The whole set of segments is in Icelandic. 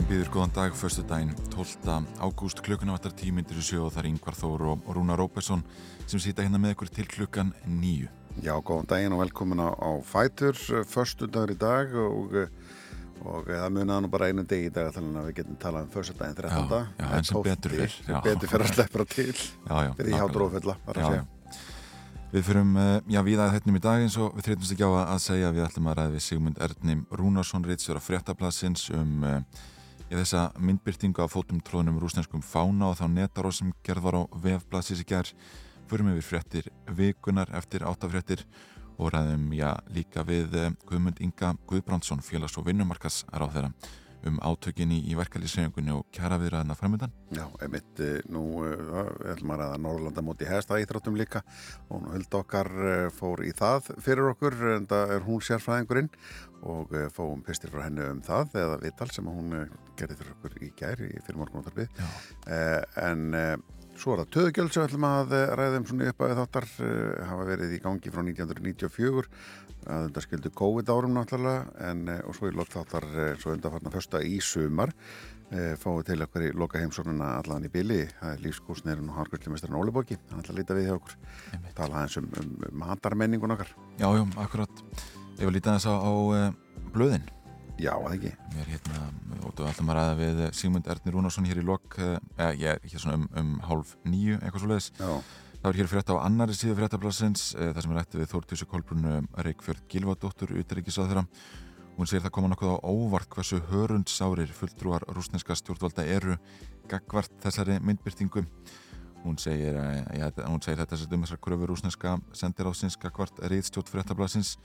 Sem býður góðan dag förstu daginn 12. ágúst klukkuna vattar tímyndir í sjó og það er Yngvar Þór og Rúna Rópesson sem sýta hérna með ykkur til klukkan nýju. Já, góðan daginn og velkomin á, á Fætur, förstu dagur í dag og, og það munaði nú bara einu deg í dag þannig að við getum talað um förstu daginn 13. Já, já, en sem betur fyrr. Já. Betur fyrir að sleppra til, Já, já. fyrir hjá dróðfulla, bara að segja. Við fyrum, eh, já, við að hættum í dag eins og við þreytumst ekki á að segja að við ætlum að ræða við Sigmund Erdnim Rúnarsson Rítsjör á fréttaplassins um uh, þessa myndbyrtingu af fótum tróðnum rúsneskum fána og þá netaró sem gerð var á vefblassis í gerð förum við fréttir vikunar eftir áttafréttir og ræðum já líka við uh, Guðmund Inga Guðbrandsson félags- og vinnumarkas ráð þeirra um átökinni í verkalýssegjöngunni og kjara viðræðina framöndan. Já, einmitt, eh, nú við ætlum að ræða Norrlanda móti hesta íþróttum líka. Og huld okkar fór í það fyrir okkur en það er hún sérfræðingurinn og uh, fáum pistir frá henni um það eða vital sem hún gerði fyrir okkur í gær í fyrir morgunóttarpið en svo er það töðugjöld sem við ætlum að ræða um svona upp að þáttar hafa verið í gangi frá 1994 að þetta skildu COVID árum náttúrulega en, og svo í lótt þáttar svo undanfarnar fyrsta í sumar fáið til okkur í loka heimsóknuna allan í bili, það er lífskúsneirinn og hárkvöldumestarinn Ólibóki, hann ætla að líta við hjá okkur. Einmitt. tala aðeins um, um, um matarmenningun okkar. Já, já, akkurat. Ég var lítið aðeins á, á uh, blöðin. Já, að ekki Mér er hérna, og þú ætlum að ræða við Sigmund Erdnir Rúnarsson hér í lok, uh, ég er hér svona um, um hálf nýju, eitthvað svo leiðis. Já, Það er hér frétta á annari síðu fréttablasins, það sem er rætti við Þórtísu Kolbrunnu Reykjörð Gilvadóttur, utryggisáð þeirra. Hún segir það koma nokkuð á óvart hversu hörundsárir fulltrúar rúsneska stjórnvalda eru gagvart þessari myndbyrtingu. Hún segir, ja, hún segir þetta sem um þessar kröfur rúsneska sendiráðsins gagvart reyðstjórn fréttablasins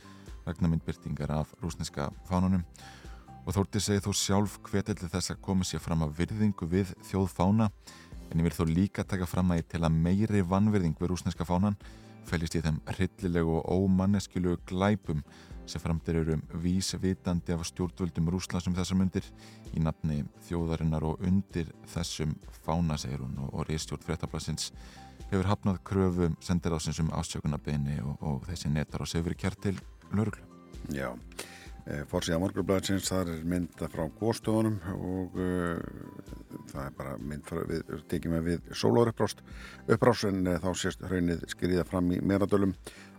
vegna myndbyrtingar af rúsneska fánunum og Þórti segir þó sjálf hvetil til þess að koma sér fram að virðingu við þjóðfána en ég vil þó líka taka fram að ég til að meiri vannvirðing við rúsneska fánan fælist í þeim hryllilegu og ómanneskilegu glæpum sem framtir eru vísvitandi af stjórnvöldum Rúslands um þessar myndir í nafni þjóðarinnar og undir þessum fána, segir hún og, reistjórn fréttablasins hefur hafnað kröfu sendir ásins um ásökunarbeini og, og þessi netar og segir verið kjart til lörglu. já e, Forsíða morgurblæðsins, það er mynda frá góðstofunum og uh, það er bara mynd frá, við tekjum við við sólóður upprást upprás en uh, þá sést hraunið skriða fram í meradölum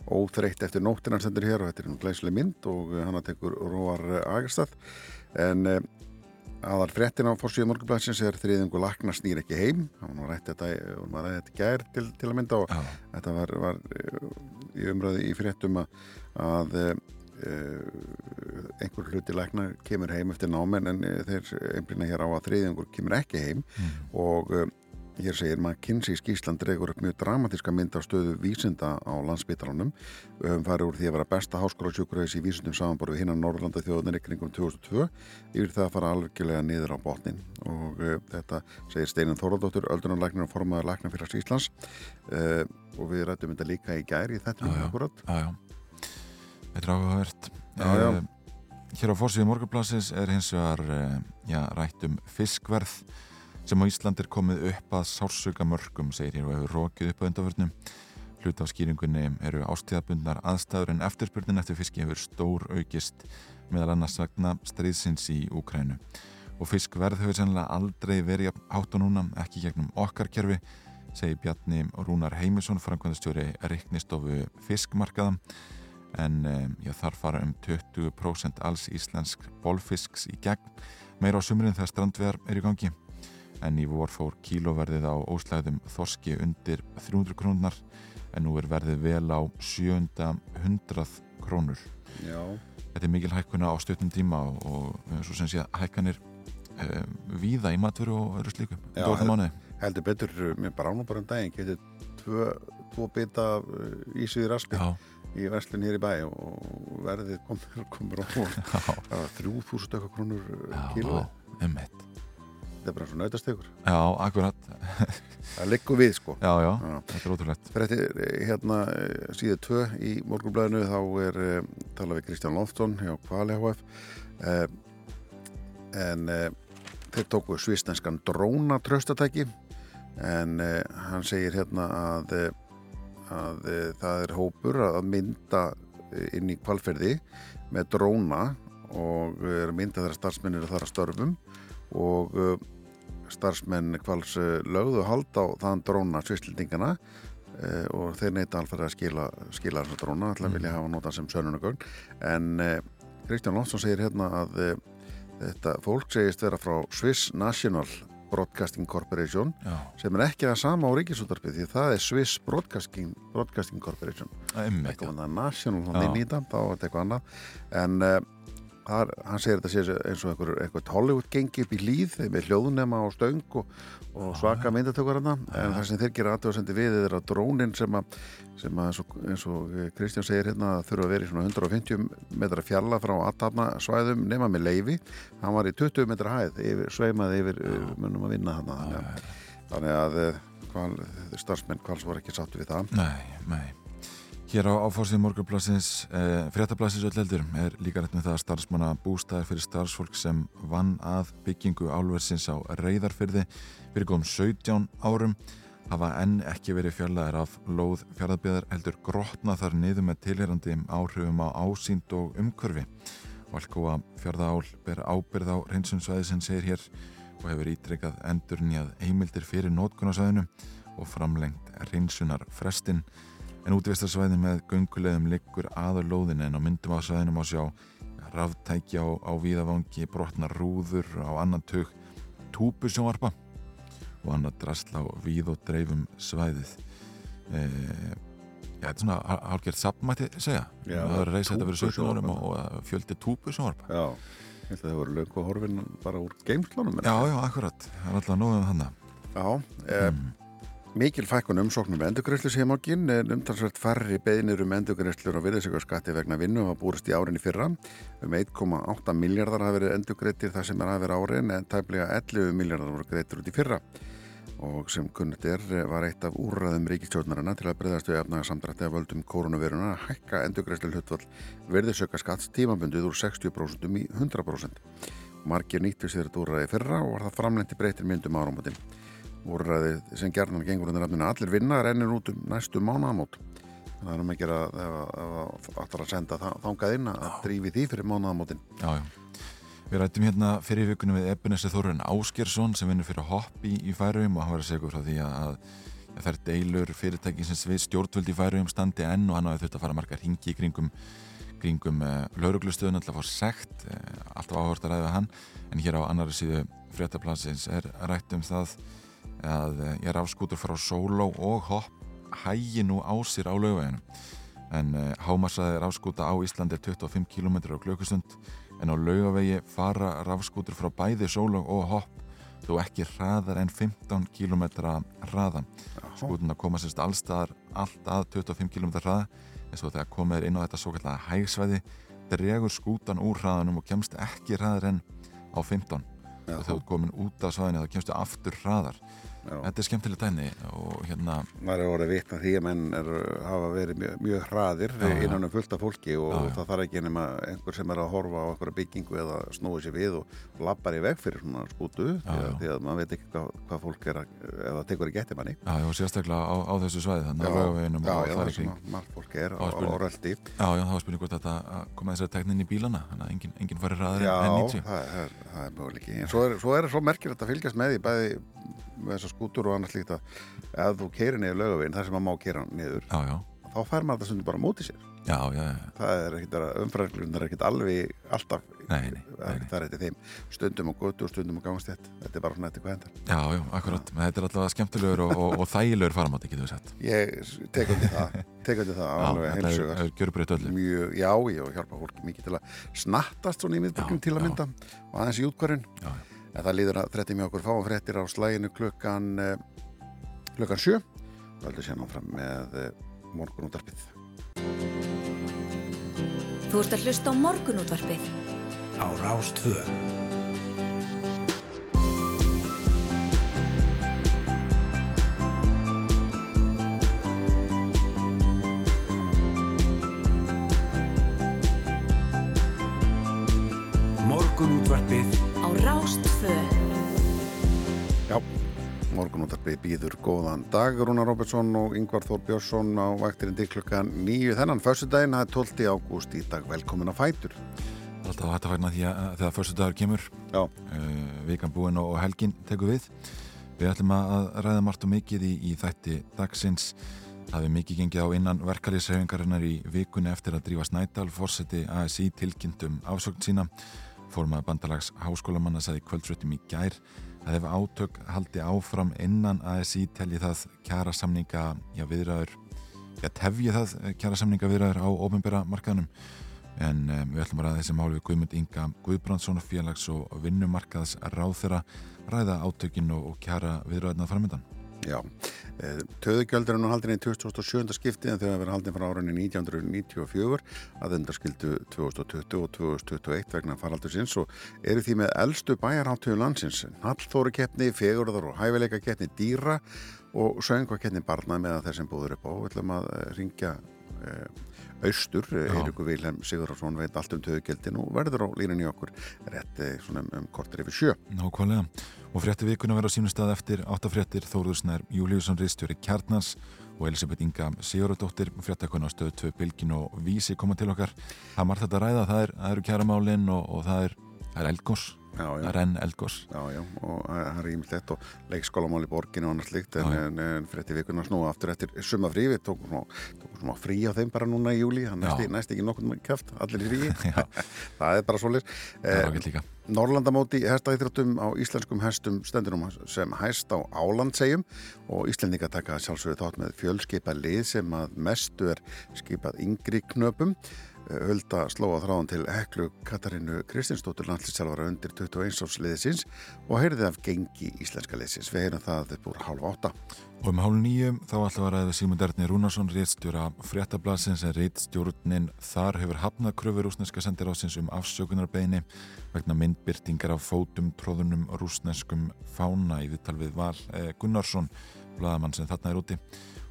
óþreytt eftir nóttina stendur hér og þetta er nú glæslega mynd og hann að tekur Róar Agerstad en aðal fréttin á fórsíðu morgunblæsins er þriðingu lakna snýr ekki heim hann var rætt þetta, var rætt þetta gær til, til að mynda og Já. þetta var, var í umræði í fréttum að, að uh, einhver hluti lækna kemur heim eftir námen en uh, þeir einblina hér á að þriðingur kemur ekki heim. Og uh, hér segir maður Kinsey skísland dregur upp mjög dramatíska mynd af stöðu vísinda á landsbytalanum við höfum farið úr því að vera besta háskólasjúkurhaus í vísindum samanborð við hinnan Norrlanda þjóðunir ykkur kringum 2002 yfir það að fara algjörlega niður á botnin og uh, þetta segir Steinin Þoraldóttur öldunarlæknir og formaður læknar fyrir Íslands. Uh, og við rættum þetta líka í gæri í þetta já. akkurat já. Þetta er áhugavert. Eh, Hér á fórsíðu morgunblassis er hins vegar eh, já, rætt um fiskverð sem á Ísland er komið upp að sársöka mörgum, segir hér og hefur rókið upp að undarvörnum. Hlut af skýringunni eru ástíðabundnar aðstæður en eftirspurnin eftir fiski hefur stór aukist meðal annars vegna stríðsins í Úkrænu. Og fiskverð hefur sennilega aldrei verið hátt og núna, ekki gegnum okkar kerfi, segir Bjarni Rúnar Heimisson, framkvæmdastjóri Riknistofu Fiskmarkaða en já, þar fara um 20% alls íslensk bólfisks í gegn meira á sumrin þegar strandvegar er í gangi. En í vor fór kílóverðið á óslæðum þorski undir 300 krónar en nú er verðið vel á 700 krónur. Já, þetta er mikil hækkuna á stutnum tíma og, og svo sem sé að hækkanir um, víða í matveru og öðru slíku Já, mánuði. heldur betur, mér bara ánum bara um daginn getið tvo bita ísið í raspi Já, í verslun hér í bæ og verðið komur, komur á var 3000 eitthvað krónur já, kíló. þetta er bara svo nautastegur Já, akkurat. Það liggur við sko. Já, já, Já. þetta er ótrúlegt. Þetta hérna eh, síðu tvö í morgunblæðinu þá er talað við Kristján Lofton hjá Kvali HF en þeir tóku svisnenskan dróna tröstatæki en hann segir hérna að, eh, að uh, það er hópur að mynda eh, inn í kvalferði með dróna og eh, er að mynda þeirra starfsmennir þar að störfum og uh, starfsmenn kvals lögðu hald á þann dróna svislendingana uh, og þeir neyta alveg að skila, skila þessar dróna, alltaf vilja hafa nota sem sönunagögn en Kristján Lónsson segir hérna að þetta fólk segist vera frá Swiss National Broadcasting Corporation Já, sem er ekki það sama á ríkisúttarpið því það er Swiss Broadcasting, Broadcasting Corporation. Það national Já. þannig nýta, þá er þetta eitthvað annað. En uh, þar, hann segir þetta sé eins og einhver, eitthvað Hollywood gengi upp í hlýð með hljóðnema og stöng og, og svaka myndatökur en það sem þeir gera aðtöðasendi við er að drónin sem að, sem að eins, og, eins og Kristján segir hérna þurfa að vera í svona 150 metra fjalla frá aðtapna svæðum nema með leifi hann var í 20 metra hæð yfir, sveimaði yfir uh, munum að vinna hann þannig að, hval, starfsmenn hvals voru ekki sáttu við það. Nei, nei Hér á áfórsið morgunblassins eh, fréttablassins öll heldur er líka rétt með það að starfsmanna bústæðir fyrir starfsfólk sem vann að byggingu álversins á reyðarfyrði fyrir góðum 17 árum hafa enn ekki verið fjallaðir af lóð fjaraðbyðar heldur grotna þar niður með tilherandi áhrifum á ásýnd og umhverfi. Valkóa fjaraðál ber ábyrð á reynsunsvæði sem segir hér og hefur ítrekkað endur nýjað heimildir fyrir nótkunarsvæðinu og framlengt reynsunar frestinn en útvistarsvæði með göngulegðum liggur aður lóðin en á myndum á svæðinu má sjá ráftækja á, á víðavangi, brotna rúður á annan tug túpusjónvarpa og annar drasla á víð og dreifum svæðið. E, Já, þetta er svona hálfgerð sapmætti segja. Já, það er reys þetta fyrir 17 árum og, fjöldi túpusjónvarpa Já, ég held að það voru löngu horfin bara úr geimslunum Já, já, akkurat, það er alltaf nóðum þannig Já, eh, mikil fækkun umsóknum endurgræslu sem ákinn en umtalsvært færri beðinir um endurgræslur og virðisökkarskatti vegna vinnu hafa búrist í árinni fyrra. Um 1,8 miljardar hafa verið endurgrættir það sem er að vera árin en tæplega 11 miljardar voru grættir út í fyrra. Og sem kunnit er var eitt af úrraðum ríkistjórnarina til að breyðast við efnaðarsamdrætti af völdum koronaviruna að hækka endurgræslu hlutvall virðisökkarskatts tímabundið úr 60% í 100%. Margir nýttu sér þetta úrraði fyrra og var það framlendi breytir myndum áramótin úrræði sem gerðan gengur undir nafninu. Allir vinna rennir út um næstu að það er ekki að áttar að senda það, þangað inn að drífi því fyrir mánaðamótin. Já, já. Við rættum hérna fyrir vikunum við Ebenezer Þorun Áskersson sem vinnur fyrir Hopp í, Færöfum og hann var að segja frá því að, að það er deilur fyrirtæki sem við stjórnvöld í Færöfum standi enn og hann hafi þurft að fara margar ringi í kringum, kringum uh, lauruglustöðun alltaf fór sekt, uh, alltaf áhört að ræða hann. En hér á annari síðu fréttaplansins er rætt um það að uh, ég er afskútur frá Sóló og Hopp hægi nú á sér á laugveginum en uh, hámassaði rafskúta á Íslandi er 25 km á klökkustund en á laugavegi fara rafskútur frá bæði sólog og hopp þó ekki hraðar en 15 km hraða skútuna koma sérst allstaðar allt að 25 km hraða en svo þegar komið er inn á þetta svo kallega hægsvæði dregur skútan úr hraðanum og kemst ekki hraðar en á 15 og þegar þú komin út af svæðinu þá kemstu aftur hraðar Já. þetta er skemmtileg dæni og hérna maður er orðið vitna því að menn er, hafa verið mjög, mjög hraðir Já, já. innan um fullt af fólki og Já, já. það þarf ekki nema einhver sem er að horfa á einhverja byggingu eða snúi sér við og lappar í veg fyrir svona skútu því, Já, að, já. að maður veit ekki hvað, hvað fólk er að, það tekur í getti manni já, já, sérstaklega á, á þessu svæði þannig að laugaveginum já, og já, það það er svona margt fólk er Já, á, á röldi Já, já, það var spurning hvort þetta að koma þessari teknin í bílana þannig að enginn, enginn fari hraðar Já, en 90 það er, það er að skútur og annars líkt að ef þú keirir niður laugavegin þar sem maður má keira niður Já, já, þá fær maður þetta stundum bara á móti sér. Já, já, já. það er ekkit umfræðinglunar er ekkit alveg alltaf Nei, nei, það er rétti þeim. Stundum á götu og stundum á gangstætt þetta er bara svona eftir hvað hendar Já, já, akkurat, þetta er allavega skemmtilegur og, og, og þægilegur faramátti, getur við sett ég tek undir það. Tek undir það alveg heilsugar. er gjörbreytt öllu. Mjög, já, ég og hjálpa fólki mikið til að snattast svona í miðbyrgjum Já, til að mynda. Og aðeins í útkvarinn Já, en það líður að frettir mjög okkur. Fáum frettir á slæginu klukkan eh, klukkan 7 og heldur sér náfram með eh, morgunútvarpið. Þú ert að hlusta á morgunútvarpið. Á Rástvöð Morgunútvarpið á Rástfö. Já, morgunúttarpið býður góðan dag Rúnar Robertsson og Yngvar Þór Björnsson á vaktirinn til klukkan nýju þennan fössudaginn, það er 12. ágúst í dag. Velkomin að fætur. Alltaf hægt að fæna því að þegar fyrstu dagur kemur. Já, uh, vikan búin og helgin tekur við. Við ætlum að ræða margt og mikið í, í þætti dagsins. Það hefur mikið gengið á innan verkalýshefingarinnar í vikunni eftir að drífa Snædal, fórseti ASI tilkynntum afsögn sína Formað bandalags háskólamanna sagði kvöldfröttum í gær að ef átök haldi áfram innan ASI telji það kjara samninga já, viðræður, já, tefji það kjara samninga viðræður á ofinbera markaðnum en um, við ætlum að ræða þessi máli við Guðmund Inga Guðbrandsson félags og vinnumarkaðs ráðþera ræða átökin og, og kjara viðræðna framöndan. Já. Töðugjöld er nú haldin í 2007. skipti en þau hafa verið haldin frá árunni 1994 að endarskildu 2020 og 2021 vegna faraldursins og eru því með eldstu bæjarháttöðu landsins. Hallþóru keppni, fegurðar og hæfileika keppni dýra og söngvakeppni barna með að þessum búður upp á. Við ætlum að ringja eh, austur, Eirikur Vilhelm Sigurðarsson veit allt um töðugjöldin og verður á línunni okkur rétt eh, svona um, um kortir yfir sjö. Nákvæmlega. Og frétti vikuna verða á sínum stað eftir áttafréttir Þóruður Snær Júliusson Ristjóri Kjarnans og Elisabeth Inga Sigurðardóttir fréttakona á stöðu 2 Bilgin og Vísi koma til okkar. Það er margt þetta að ræða, það, er, eru kjaramálinn og, og það er, er já. það er enn eldgós. Já, já, og það er ímyndilegt og leikskólamál í borginu og annars líkt en, en, en fyrir eftir vikuna snúa aftur eftir sumafrí, við tókum smá frí á þeim bara núna í júli, það næst, ekki nokkuð kæft, allir í fríi. Já, það er bara svolir Norrlandamóti hestaíþróttum á íslenskum hestum stendurum sem hæst á Álandsegjum og Íslendinga taka sjálfsögðu þátt með fjölskipa lið sem að mestu er skipað yngri knöpum Hulda slóa þráðan til Heklu Katarínu Kristinsdóttur landslýstjálfara undir 21 árs liðsins og heyrði af gengi íslenska liðsins. Við heyrum það upp úr halv átta. Og um hálf nýju þá ætlum við að Sigmund Erni Rúnarsson, réttstjóra fréttablasins en réttstjórnin þar hefur hafnað kröfur rúsneska sendirásins um afsökunarbeginni vegna myndbyrtingar af fótum tróðunum rúsneskum fána í viðtal við Val eh, Gunnarsson, bladamann sem þarna er úti.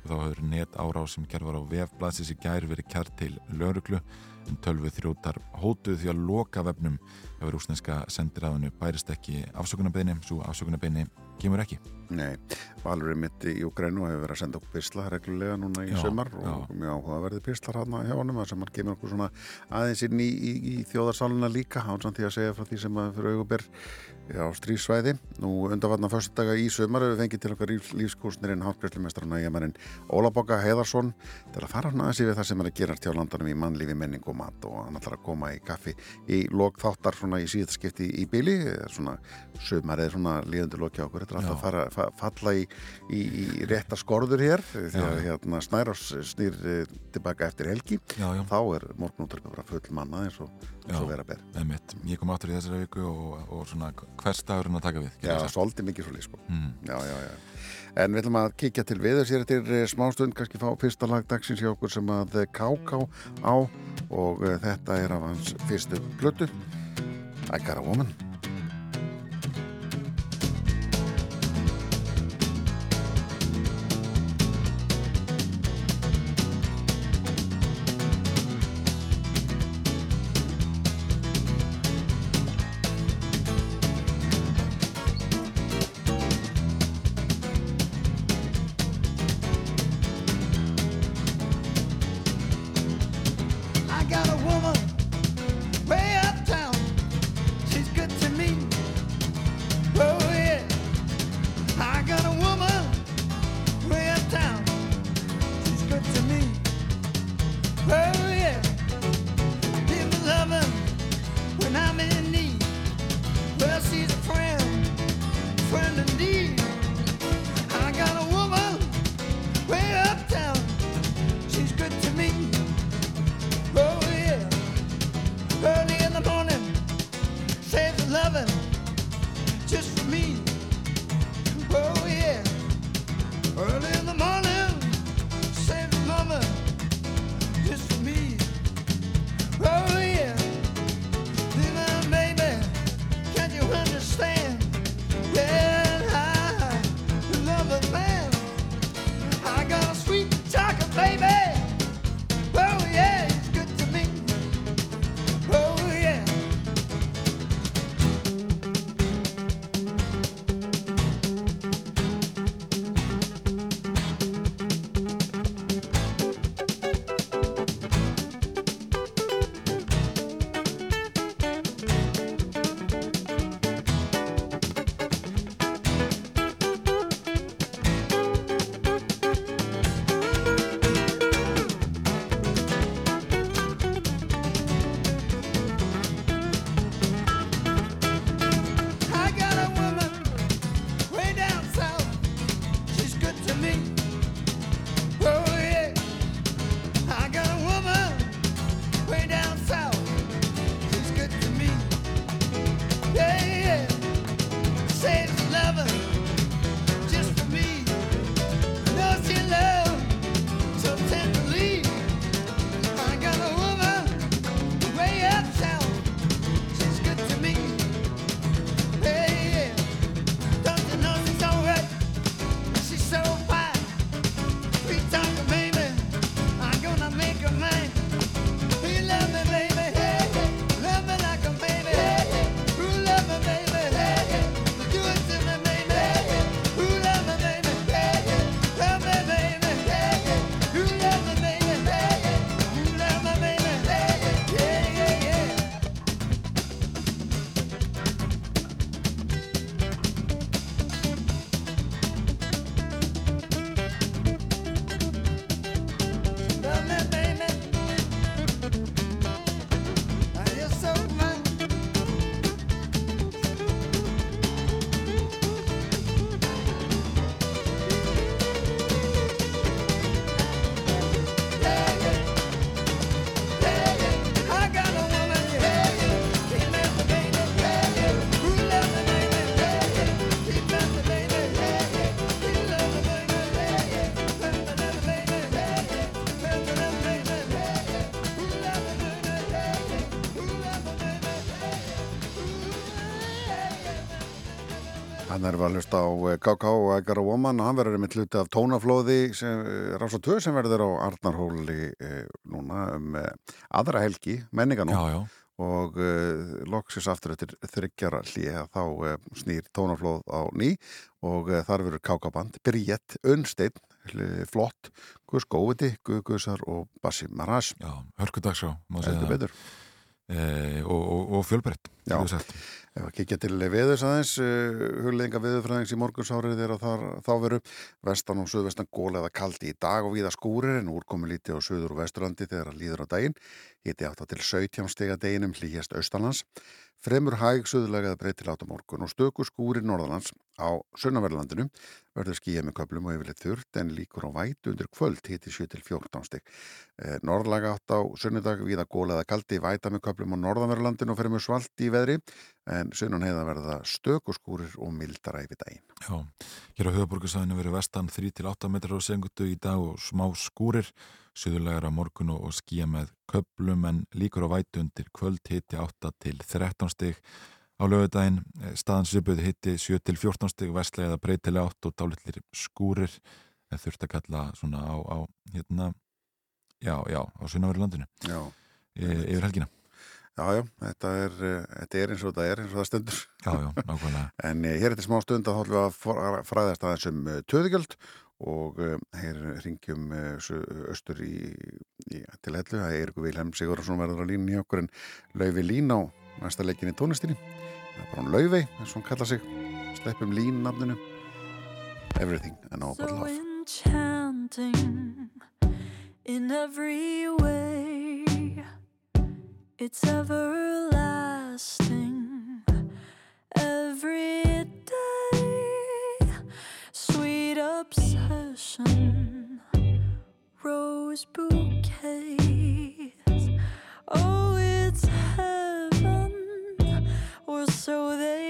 Og þá hefur net árá sem gerð var á vefblasis í gær verið kjart til lauruglu en tölvu þrjótar hótuð því að loka vefnum ef rúsneska sendiráðinu bærist ekki afsökunarbeginni, svo afsökunarbeginni kemur ekki. Nei, Valur er mitt í Ukrænu hefur verið að senda okkur pisla reglulega núna í Já, sömar já. og mjög áhugaverði pislar hann hjá honum þar sem hann kemur okkur svona aðeins inn í, í, í þjóðarsáluna líka ánsamt því að segja frá því sem að fyrir auguber á strísvæði. Nú undanvarna fyrstudaga í sömar hefur fengið til okkar lífskúrsnirinn hálfgræslumestrarna Jæmarinn Ólaboka Heiðarsson til að fara hann aðeins yfir það sem er að gerast hjá landanum í mannlífi, menning og mat og hann ætlar að koma í kaffi í lok þáttar svona í síðaskipti í bíli svona sömar eða svona líðundur loki á okkur þetta er alltaf að fara, fa falla í, í, í rétta skorður hér því að hérna, Snærós snýr eh, tilbaka eftir helgi Já, já. þá er morgunúttarpið bara full manna eins og, eins og vera ber. Ég kom áttur í þessari viku og, og svona hvers dagurinn að taka við. Já, svolítið mikið svolítið sko Mm. Já, já, já En við ætlum að kíkja til viður sér eftir eh, smástund, kannski fá fyrsta lag dagsins hjá okkur sem að Káká á og þetta er af hans fyrstu blötu I Got a Woman Er að hlusta á K.K. og Ægar og Woman og hann verður með hluti af tónaflóði Rása 2 sem verður á Arnarhóli eh, núna um eh, aðra helgi, menninga nú Já, já, og uh, loksis aftur eftir þryggjara hlýja þá uh, snýr tónaflóð á ný og uh, þar verður K.K. band Bríett, Unnsteinn, flott Gus Góviti, Guðgusar og Bassi Marás já, hörkudagsá má segja það. og, og, og fjölbreytt. Ef að kikja til veðurs aðeins, uh, hugleðinga veðurfræðings í morgunsárið er að þá veru vestan og suðvestan góla eða kaldi í dag og víða skúrir en úrkomi lítið á suður og vesturlandi þegar að líður á daginn. Hiti átt til 17 stega deginum hlýjast austanlands. Fremur hæg suðulega eða breytil átt á morgun og stöku skúrir norðalands á sunnaverðlandinu verður skýja með köplum og yfirleitt þurrt en líkur á vætu undir kvöld hiti 7-14 steg. Eh, norðlaga átt á sunnudag víða góla eða kaldi væta með köplum á norðanverðlandinu og fremur svalt í veðri en sunnan heiða verða stökuskúrir og mildara yfir daginn. Já, hér á höfuborgarsæðinu verður vestan 3-8 metrar á sengutu í dag og smá skúrir, suðulegar á morgun og skýja með köplum en líkur á vætu undir kvöld hitti 8 til 13 stig á lögudaginn, staðan svipuð hitti 7 til 14 stig, vestlega eða breytilega 8 og dálitlir skúrir eða þurft að kalla svona á, á hérna, já, já, á sunnaverulandinu Já, yfir helgina. já, já þetta, er, eh, þetta er eins og þetta er eins og það stendur. Já, já, nákvæmlega. En eh, hér er þetta smá stund að hóllum að fræðast aðeins um eh, töðugjöld og eh, hér ringjum eh, austur í, í, til hellu. Það er Eirikur Vilhelm Sigurðarsson verður á línni hjá okkur en Laufi Lín á næsta leikin í tónlistinni. Það er bara hann Laufi, eins og hann kalla sig. Sleppum Lín nafninu. Everything and all but so love. enchanting in every way. It's everlasting every day. Sweet obsession, rose bouquets. Oh, so they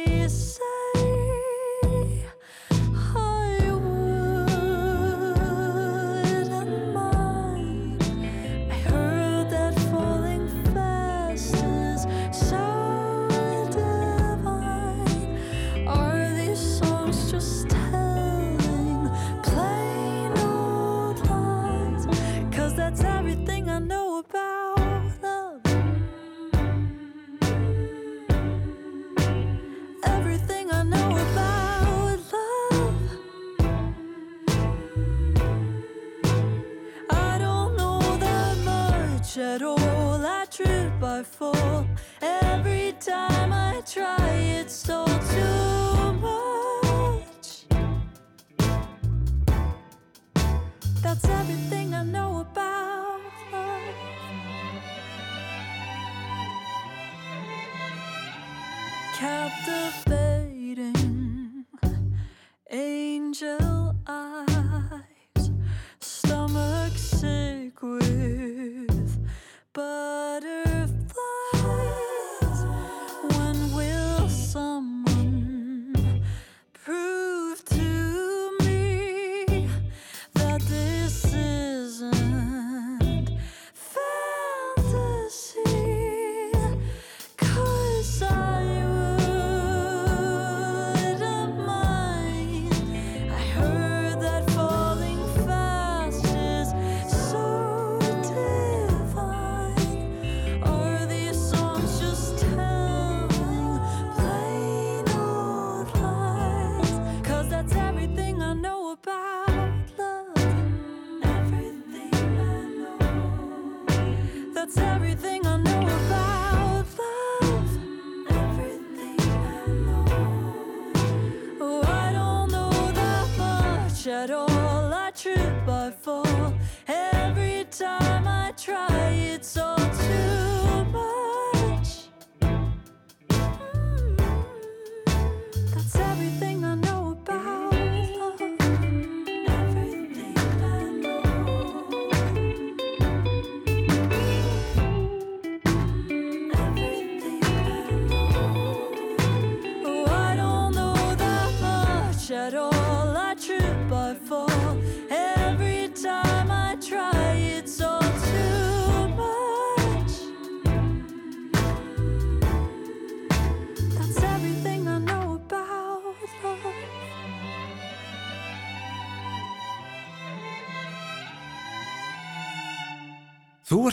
at all. I trip, I fall. Every time I try, it's all too much. That's everything I know about love. Captivating angel eyes,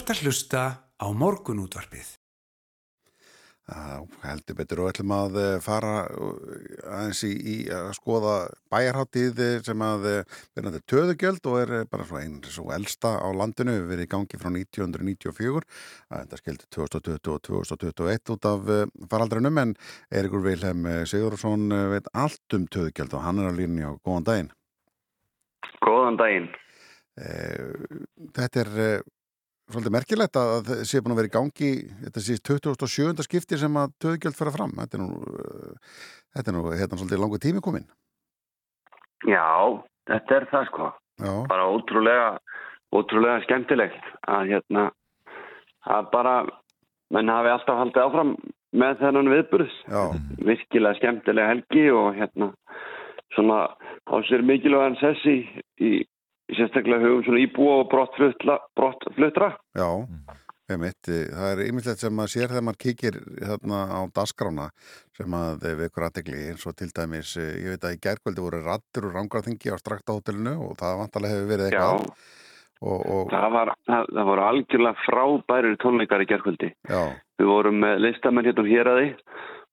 ert að hlusta á morgunútvarpið. Já, heldur betur og ætlum að eh, fara eh, aðeins í, í að skoða bæjarháttið sem að verðandi töðugjöld og er bara svo einn svo elsta á landinu, við verið í gangi frá 1994, það skildi 2020 og 2021 út af eh, faraldrinum en Eirikur Vilhelm Sigurðarsson veit allt um töðugjöld og hann er á línni á góðan daginn. Góðan daginn. Þetta er svolítið merkilegt að það sé búin að vera í gangi þetta sé 2007. skipti sem að töðugjöld fyrir fram þetta er nú, uh, þetta er nú hérna svolítið langu tími komin Já, þetta er það sko Já. bara ótrúlega ótrúlega skemmtilegt að hérna að bara menn hafi alltaf haldið áfram með þennan viðburðs virkilega skemmtilega helgi og hérna svona á sér mikilvægan sessi í sérstaklega hugum svona íbúa og brottfluttra. Já, einmitt, það er yfirleitt sem maður sér þegar maður kíkir hérna á dasgrána sem að við ykkur aðtegli eins og til dæmis, ég veit að í gerðkvöldi voru rattur og rángarþingi á straktahotellinu og það vantarlega hefur verið eitthvað. Já, og, og... Það, var, það, það voru algjörlega frábærir tónleikar í gerðkvöldi. Við vorum með listamenn hérna hér að því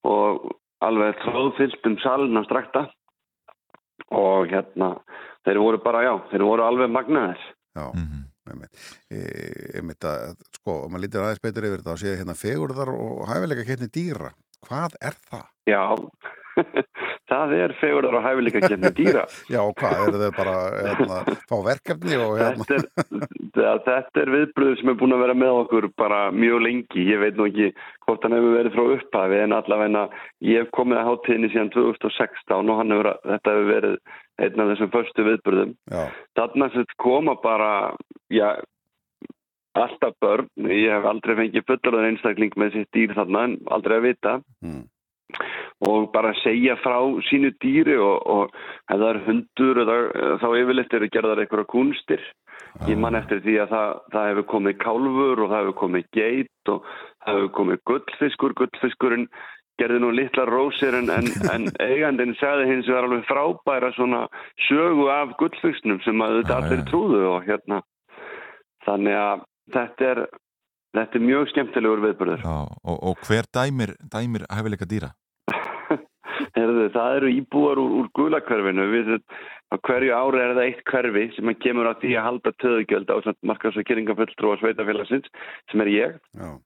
og alveg þróðfyllt um salin á strakta og hérna þeir voru bara, já, þeir voru alveg magnaðir. Já, mm -hmm. ég myndi að, sko, og maður lítir aðeins betur yfir þetta og séð hérna fegurðar og hæfilega kemni dýra. Hvað er það? Já, það er fegurðar og hæfilega kemni dýra. Já, og hvað, eru þau bara hérna, fá verkefni og hérna? Þetta er, þetta er viðbröð sem er búin að vera með okkur bara mjög lengi. Ég veit nú ekki hvort hann hefur verið frá upphafi en allavegna ég hef komið að hátíðinni síðan 2016 og hefur, þetta hefur verið einn af þessum förstu viðbröðum. Þannig að þetta koma bara, já, alltaf börn. Ég hef aldrei fengið fullorðan einstakling með sitt dýr þarna en aldrei að vita. Mm. Og bara segja frá sínu dýri og, og ef það er hundur eða, þá yfirleitt eru gerðar einhverja kunstir. Ég man eftir því að það, það hefur komið kálfur og það hefur komið geit og það hefur komið gullfiskur. Gullfiskurinn gerði nú litla rósir en, en, en eigandin segði hins vegar alveg frábæra svona sögu af gullfisknum sem að þetta allir trúðu og hérna þannig að þetta er þetta er mjög skemmtilegur viðbörður Já, og, og hver dæmir, dæmir hæfileika dýra? Herðu, það eru íbúar úr, úr gulakverfinu við á hverju ári er það eitt hverfi sem kemur á því að halda töðugjöld á markas- og sveitafélagsins sem er ég. Já.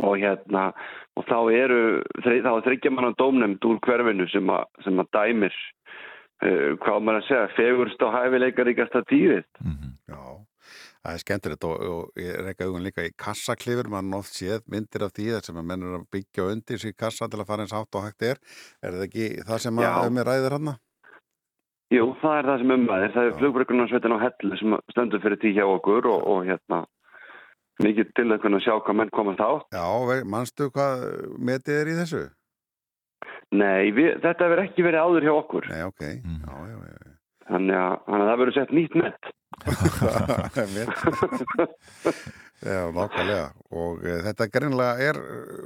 Og hérna og þá eru þá er þryggja mann á dómnefnd úr hverfinu sem, a, sem að dæmir uh, hvað maður að segja fegurst og hæfileikar ykkarsta dýrið. Mm -hmm. Já, það er skemmtilegt og, og ég reyka augun líka í kassaklifur mann oft séð myndir af því sem að mennur að byggja undir sér kassa til að fara eins átt og hægt er er það ekki það sem að um er ræðir hann? Jú, það er það sem um ræðir það er flugbrökunarsveitin á hellu sem stendur fyrir tí hjá okkur og, og hérna mikið til að kunna sjá hvað menn komast á. Já, mannstu hvað metið er í þessu? Nei, við, þetta verður ekki verið áður hjá okkur. Nei, ok. Mm. Já, já, já. Þannig að, þannig að það verður sett nýtt nett. Já, nákvæmlega. Og e, þetta greinlega er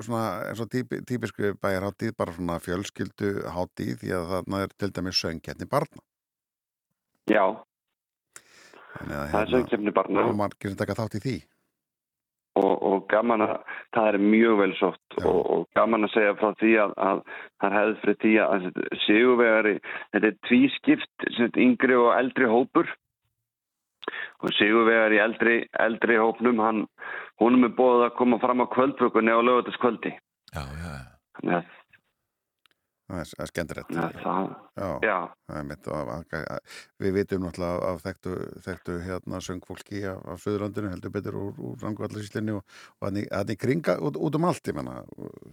svona eins og típ, típisku bæjarháttíð, bara svona fjölskyldu háttíð því að þarna er til dæmis söngketni barna. Já, Þannig að það er söngketni barna. Og margir sem taka þátt í því. Og, og gaman að það er mjög vel sótt og, og gaman að segja frá því að, að það er hefð fyrir því að Sigurvegari, þetta er tvískipt yngri og eldri hópur og Sigurvegari eldri, eldri hópnum hann, húnum er bóðið að koma fram á kvöldvökunni á lögutaskvöldi Já, já að Það er, er skemmtilegt. Ja, það, já. já. Það er mitt og við vitum náttúrulega af þekktu, þekktu hérna söngfólki af, af Suðurlandinu heldur betur úr, úr Rangvallarsíslinni og, og hann í kringa út, út um allt, ég menna,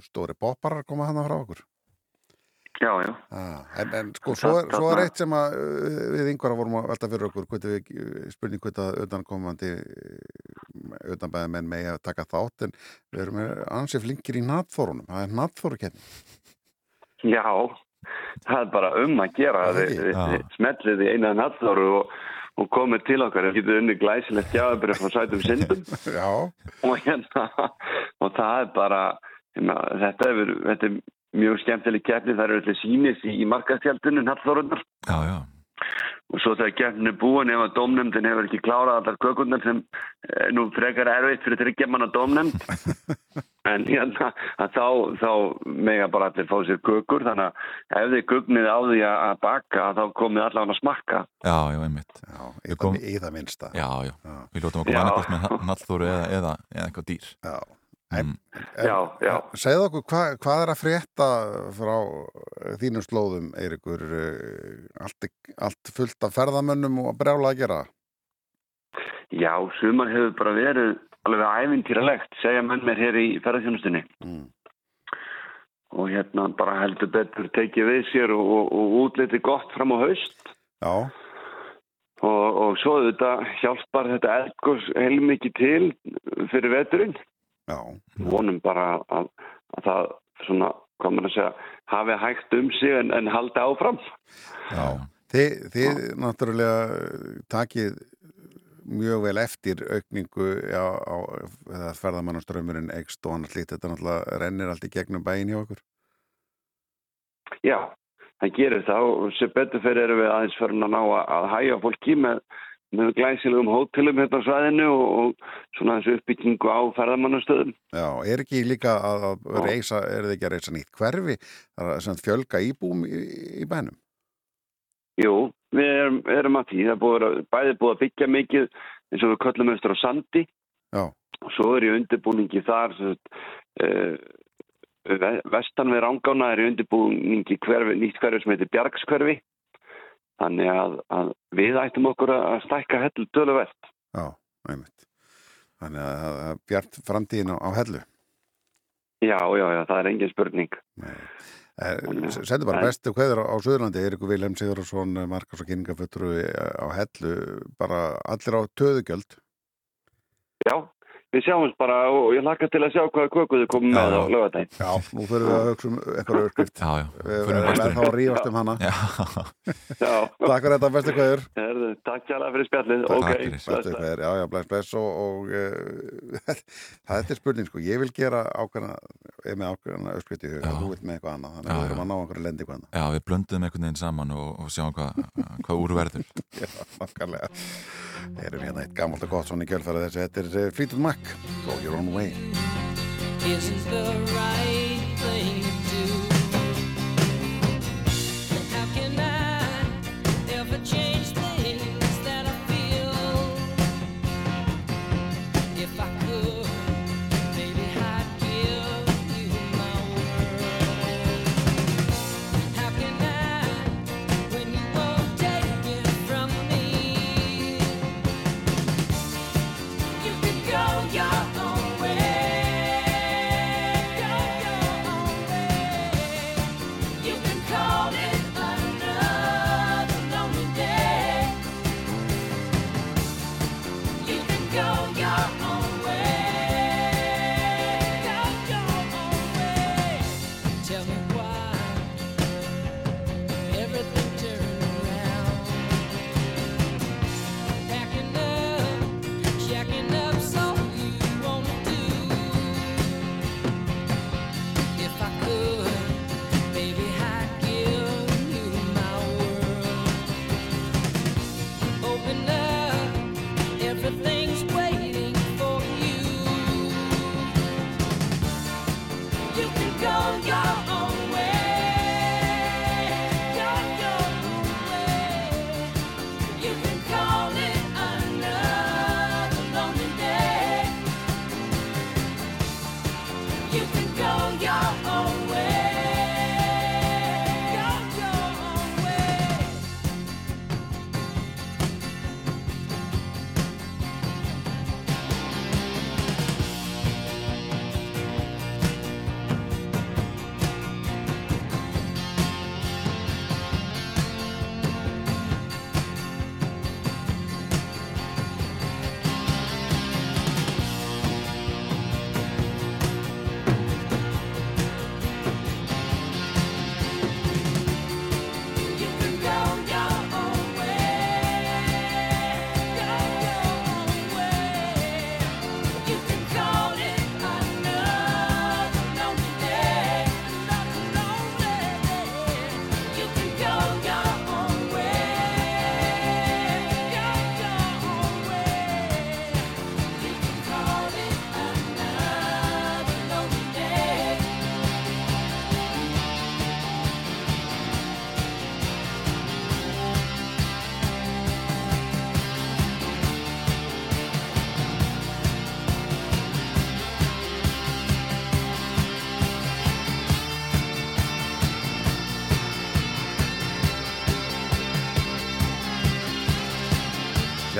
stóri bopparar koma hann frá okkur. Já, já. Ah, en, en sko, svo er, svo er eitt sem að við yngvara vorum að velta fyrir okkur, við, spurning hvort að auðankomandi auðanbæða menn megi að taka þátt, en við erum ansið flinkir í nattþórunum, það er nattþórukenning. Já, það er bara um að gera þið, þið smellið í eina nattþóru og, og komið til okkar það getur unni glæsilegt jáðabrið frá sætum syndum og, hérna, og það er bara hérna, þetta, er, þetta er mjög skemmtileg keppni það eru allir sínis í, í markastjaldunum nattþórunar og svo þegar gefnin er búin ef að dómnefndin hefur ekki klárað allar kökundar sem er nú frekar erfitt fyrir þryggjaman að dómnefnd en hérna að þá, þá mega bara allir fá sér kökur þannig að ef þið gugnið á því að baka þá komið allavega að smakka Já, já, einmitt. Já, í, Við kom- það, í það minnsta. Já, já. Já. Við ljótum okkur annarkvæmt með nallþóru eða, eða, eeða eitthvað dýr. Já. Mm. Segðu okkur, hva, hvað er að frétta frá þínum slóðum, Eirikur? Allt, allt fullt af ferðamönnum og brjála að gera? Já, sumar hefur bara verið alveg ævintýralegt, segja menn mér hér í ferðarþjónustunni Mm. og hérna bara heldur betur tekið við sér og, og, og útliti gott fram á haust Já, og, og svo þetta hjálpar þetta eldgós heilmikið til fyrir veturinn já, vonum bara að, að það svona, hvað maður að segja hafi hægt um sig en, en haldi áfram já. Þið, þið náttúrulega takið mjög vel eftir aukningu já, á eða ferðamannaströmmurinn ekst og annars lít þetta náttúrulega rennir allt í gegnum bæin hjá okkur. Já, það gerir það og sem betur fyrir erum við aðeins fyrir að ná að, að hæja fólki með, með glæsilegum hótelum hérna á svæðinu og, og svona þessu uppbyggingu á ferðamannastöðum. Já, er ekki líka að, að reysa, er þið ekki að reysa nýtt hverfi, er sagt fjölga íbúum í, í bænum? Jú, við erum, erum að því, það búið að, bæði búið að byggja mikið eins og við köllum austur á Sandi. Já, og svo er í undirbúningi þar uh, vestan við Rangána er í undirbúningi hverfi, nýtt hverfi sem heitir Bjargskverfi þannig að, að við ættum okkur að stækka hellu töluvert já, einmitt. Þannig að það bjart framtíðin á, á hellu. Já, já, já, það er engin spurning Eh, Þannig að- Sendu bara bestu kveður á, á Suðurlandi, Eirikur Vilhelm Sigurðarsson, Markas og kynningafötru á hellu, bara allir á töðugjöld. Já, við sjáumst bara og ég laka til að sjá hvaða köku þið komum með á lögadaginn Já, nú fyrir við að hugsa um eitthvað öskrift. Já, já. Við verðum þá að rífast um hana. Já, Já, Takk fyrir þetta, bestu herðu, takk hjá fyrir spjallið. Takk. Fyrir. kveður, já, já, bless, bless og, og uh, það er spurning, sko, ég vil gera ákveðna, eða með ákveðna öskrift í huga, þú vilt með eitthvað annað, þannig að við erum að ná einhverju lendi hvað annað. já, við blöndum einhvern veginn saman og, og makkarlega. Erum hérna eitt gammalt og gott svona í kjölfæra þessu, þetta er uh, Fleetwood Mac, Go Your Own Way.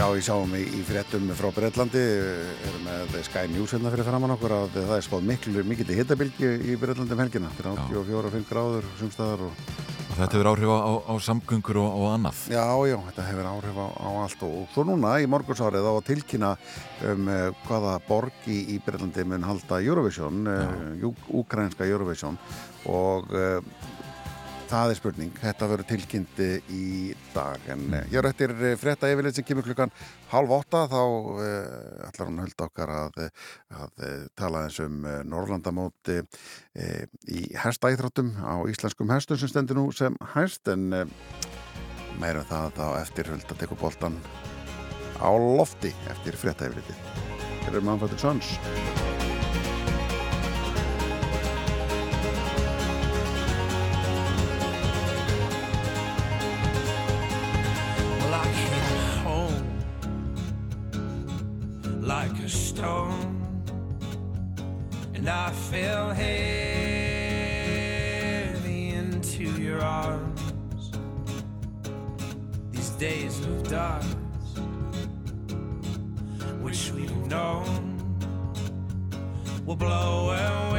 Já, ég sáum í, í fréttum frá Breitlandi, erum með Sky News hérna fyrir framann okkur að það er spáð miklu, mikil hittabilgi í Breitlandi um helgina, 84-5 gráður, sumstaðar og Og þetta hefur áhrif á, á, á samgöngur og, og annað. Já, já, þetta hefur áhrif á, á allt og, og svo núna í morgunsárið á að tilkynna um uh, hvaða borg í, í Breitlandi mun halda Eurovision, uh, ukrainska Eurovision. Og uh, það er spurning, þetta verður tilkynnt uh, í dag en uh, hér eftir uh, frétta yfirleitt sem kemur klukkan halv åtta þá uh, ætlar hún höld okkar að, að uh, tala eins um Norrlandamóti uh, í hestæþróttum á íslenskum hestum sem stendur nú sem hæst en uh, meira um það þá eftir höld að tekur boltan á lofti eftir frétta yfirleitið. Hér er mannfættur Sons. And I fell heavy into your arms. These days of dust, which we've known, will blow away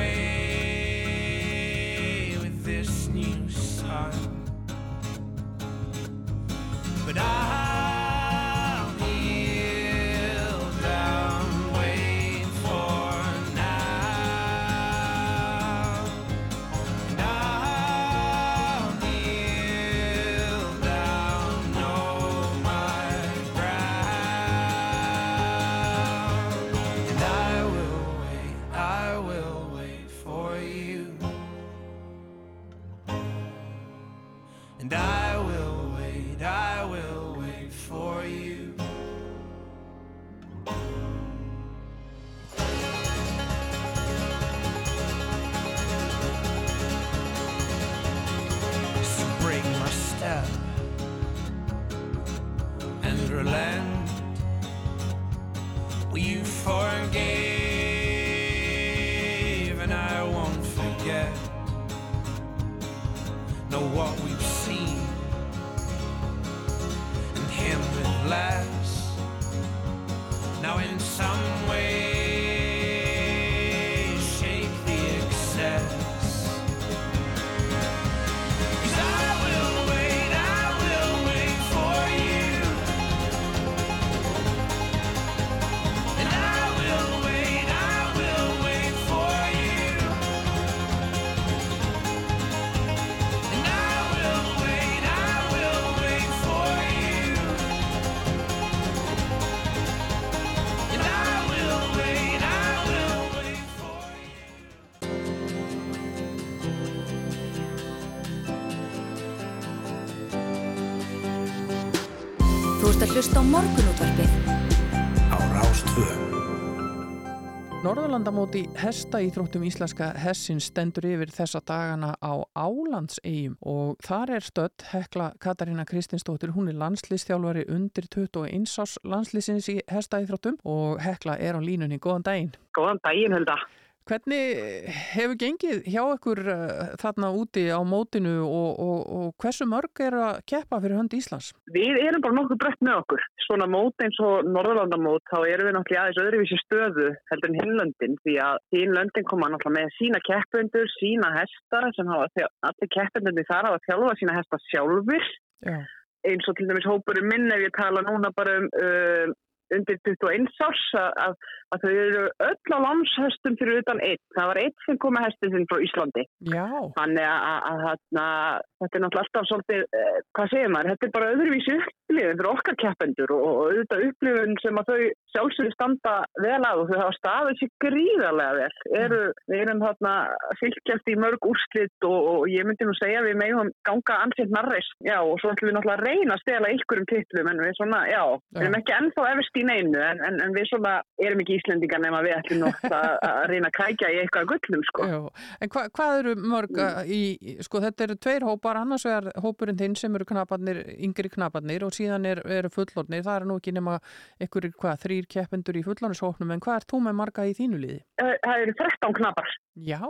morgunútvarpið á Rástvö. Norðurlandamóti hesta íþróttum íslenska hessin stendur yfir þessa dagana á Álandsegjum og þar er stödd Hekla Katarína Kristinsdóttir, hún er landslýstjálfari undir 21 ás landslýsins í hesta íþróttum og Hekla er á línunni, góðan daginn. Góðan daginn, Hulda. Hvernig hefur gengið hjá ykkur uh, þarna úti á mótinu og, og, og hversu mörg er að keppa fyrir hönd Íslands? Við erum bara nokkuð brött með okkur. Svona mót eins og Norðurlandamót, þá erum við náttúrulega aðeins öðruvísi stöðu heldur en hinlöndin því að hinlöndin koma náttúrulega með sína keppundur, sína hesta sem hafa, allir keppundunni þar hafa þjálfa sína hesta sjálfur Já. eins og til dæmis hópurinn minn ef ég tala núna bara um uh, undir 21 árs að, að, að þau eru öll á landshestum fyrir utan einn. Það var einn sem kom með hestin sinn frá Íslandi. Já, Þannig að, að, að, að þetta er náttúrulega alltaf svolítið, eh, hvað segir maður, þetta er bara öðruvísi upplifun fyrir okkar keppendur og, og auðvitað upplifun sem að þau sjálfsögur standa vel að og þau hafa staðið sér gríðarlega vel. Eru, við erum þarna fylgjast í mörg úrslit og, og ég myndi nú segja að við megum ganga ansett narrist. Já og svo ætlum við náttúrulega að reyna að stela ykkurum titlum en við svona, já, við erum ekki ennþá Íslendingar nema við ætlum náttúrulega að, að reyna að kækja í eitthvað gullum sko. Já, en hva, hvað eru mörg mm. í, í- sko þetta eru tveir hópar, annars vegar hópurinn þinn sem eru knaparnir, yngri knaparnir og síðan er, eru fullornir, það er nú ekki nema ykkur, hvað, þrýr keppendur í fullornishópnum, en hvað er þú með marga í þínu liði? Eh, Það eru 13 knapar. Já,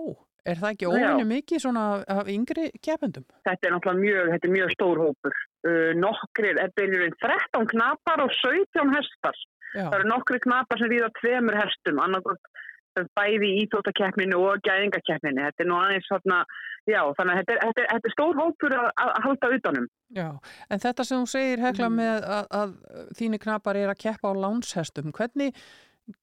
er það ekki óvinni mikið svona af yngri keppendum? Þetta er náttúrulega mjög, þetta er mjög stór hópur. uh, nokkrir, þetta er raun 13 knapar og 17 hestar. Já, Það eru nokkri knapar sem ríða tveimur hestum, annarkot bæði í íþóttakeppninu og gæðingakeppninu. Þetta er nú aðeins svona, já, þannig að þetta er, þetta er, þetta er stór hópur að, að halda utanum. já. En þetta sem þú segir, Hekla, Mm. með að, að þínu knappar er að keppa á lánshestum, hvernig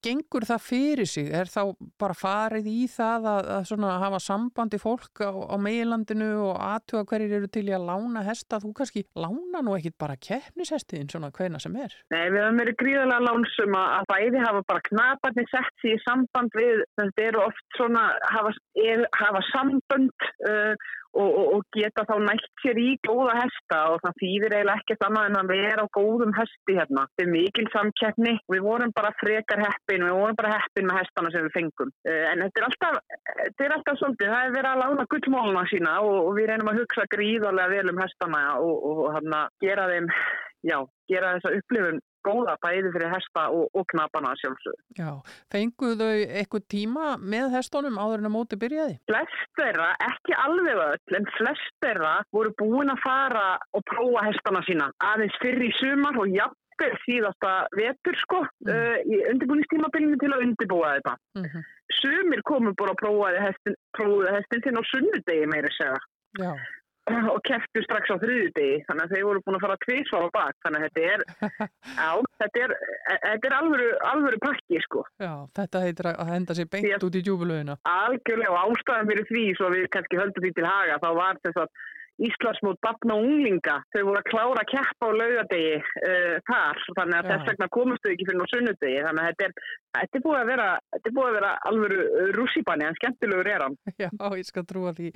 gengur það fyrir sig? Er þá bara farið í það að, að hafa sambandi fólk á, á meilandinu og aðtuga hverjir eru til í að lána hesta? Þú kannski lána nú ekkit bara keppnishestiðin svona hvena sem er. Nei, við höfum verið gríðarlega lánsum að bæði hafa bara knaparnir sett sér í samband við, þetta eru oft svona, hafa, er, hafa sambönd uh, og, og, og geta þá nætt sér í góða hesta og það þýðir eiginlega ekkert annað en að vera á góðum hesti hérna. Þetta er mikil samkeppni, við vorum bara frekar heppin, við vorum bara heppin með hestana sem við fengum. Uh, en þetta er alltaf, þetta er alltaf svolítið, það er verið að lána gullmóluna sína og, og við reynum að hugsa gríðarlega vel um hestana og hérna, gera þeim já, gera þessa upplifun góða bæði fyrir hesta og, og knapana sjálfsög. Já, fenguðu þau eitthvað tíma með hestunum áður en að móti byrjaði? Flest þeirra, ekki alveg öll, en flest þeirra voru búin að fara og prófa hestana sína aðeins fyrir í sumar og jafnvel síðasta vetur sko Mm. uh, í undirbúinistímabilinu til að undirbúa þetta. Mm Sumir komu bara að prófaði hestin, prófaði hestin sinn á sunnudegi meira segja Já, og keftu strax á þriðudegi þannig að þeir voru búin að fara tvísvar á bak þannig að þetta er, já, þetta er, þetta er alvöru, alvöru pakki sko. já, þetta heitir að henda sér beint að- út í djúbulögina. Algjörlega og ástæðan fyrir því svo við kannski höldum því til haga þá var þess að Íslandsmót batna og unglinga þau voru að klára að keppa á laugadegi uh, þar þannig að Já. þess vegna komast þau ekki fyrir á sunnudegi þannig að þetta er, þetta er búið að vera þetta er búið að vera alvöru rússipanni en skemmtilegur er hann. Já, ég skal trúa því.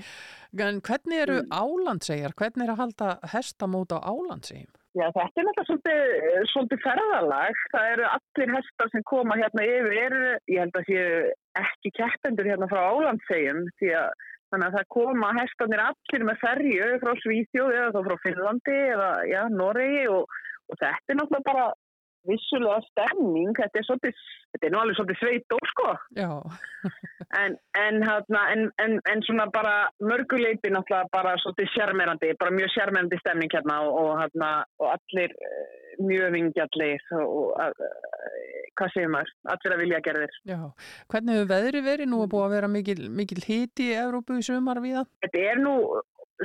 En hvernig eru Mm. álandsegjar? Hvernig er að halda hestamót á álandsegjum? Já, þetta er náttúrulega svolítið, svolítið ferðalag. Það eru allir hestar sem koma hérna yfir, ég held að séu ekki keppendur hérna frá Álandsegjum, því að þannig að það koma hestarnir allir með ferju frá Svíþjóð eða þá frá Finnlandi eða já, Noregi og, og þetta er náttúrulega bara vissulega stemning, þetta er svolítið, þetta er nú alveg svolítið sveit og sko, Já, en, en, en, en, en svona bara mörguleiti náttúrulega bara svolítið sjarmerandi, bara mjög sjarmerandi stemning hérna og, og, og allir eh, mjög vingjallir og, uh, hvað segir maður, allir að vilja gerðir. já. Hvernig hefur veðri verið? Nú er búið að vera mikil, mikil hiti í Evrópu í sumar við það? Þetta er nú,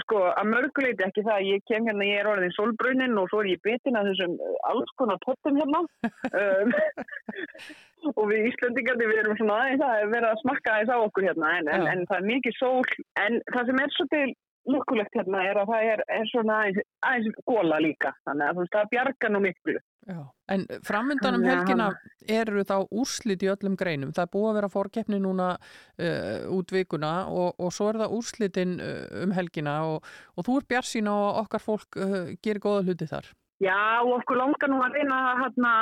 sko, að mörguleiti ekki það, ég kem hérna, ég er orðin solbrunnin og svo er ég betin að þessum alls konar pottum hérna. um, og við Íslandingandi við erum svona aðeins að vera að smakka aðeins á okkur hérna, en, en, en það er mikið sól, en það sem er svolítið lukkulegt hérna er að það er, er svona aðeins, góla líka, þannig að veist, það bjarga nú miklu. Já. En framundan um Já. helgina eru þá úrslit í öllum greinum. Það er búið að vera fórkeppni núna uh, út vikuna og, og svo er það úrslitin uh, um helgina og, og þú er bjarsín á að okkar fólk uh, gerir góða hluti þar. Já, og okkur langar nú að reyna að hérna,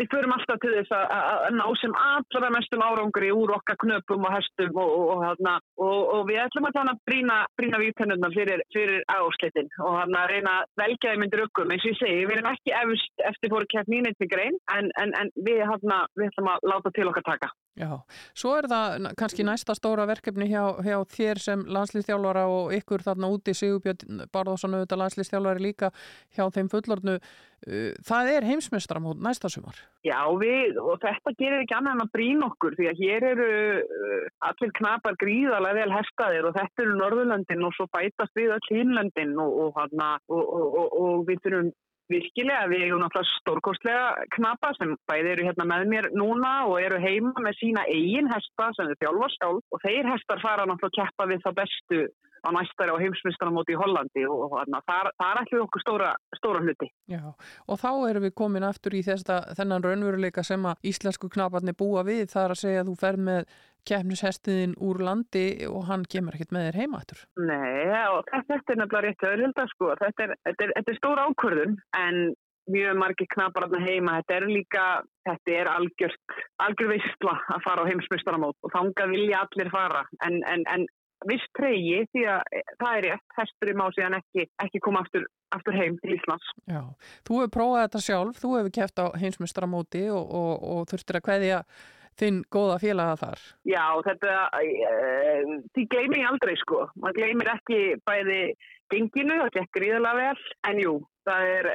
við förum alltaf til þess að, ná sem allra mestum árangri úr okkar knöpum og hestum og, og, og, og, við ætlum að brína, brína vípennuna fyrir, fyrir áslitin og hérna reyna að velja þeim myndir ökkum eins og ég segi, við erum ekki eftir fóru keppni í neitt grein en, en, en við, hérna, við ætlum að láta til okkar taka. Já, svo er það kannski næsta stóra verkefni hjá, hjá þér sem landslýstjálfara og ykkur þarna úti Sigurbjörn Barðarsson auðvitað landslýstjálfari líka hjá þeim fullornu. Uh, Það er heimsmeistramót næsta sumar. Já, við, og þetta gerir ekki annað en að brína okkur því að hér eru uh, allir knapar gríðalega vel hestaðir og þetta eru Norðurlöndin og svo bætast við öll Hínlöndin og, og, og, og við þurfum virkilega, við erum náttúrulega stórkostlega knapa sem bæði eru hérna með mér núna og eru heima með sína eigin hesta sem þau þjálfa sjálf og þeir hestar fara náttúrulega að keppa við þá bestu á næstari á heimsmyndstarnamóti í Hollandi og, og hana, þar, þar ætlum við okkur stóra, stóra hluti. Já, og þá erum við komin aftur í þesta, þennan raunveruleika sem að íslensku knaparnir búa við. Það er að segja að þú fer með keppnishestiðin úr landi og hann kemur ekkert með þér heima aftur. Nei, og þetta, er nefnilega rétt öðrulda sko. Þetta er, þetta, er, þetta er stór ákvörðun en mjög margir knapar þarna heima. Þetta er líka, þetta er algjört, algjör veistla að fara á heimsmyndstaramót og þangað vilja allir fara. En, en, en viss treyji því að það er rétt, hesturinn má síðan ekki, ekki koma aftur, aftur heim til Íslands. Já, þú hefur prófað þetta sjálf, þú hefur keppt á heimsmestramóti og, og, og þurftir að kveðja þinn góða félaga þar. Já, þetta, uh, því gleymir ég aldrei sko. Man gleymir ekki bæði genginu, það gekk gríðarlega vel, en jú, það er,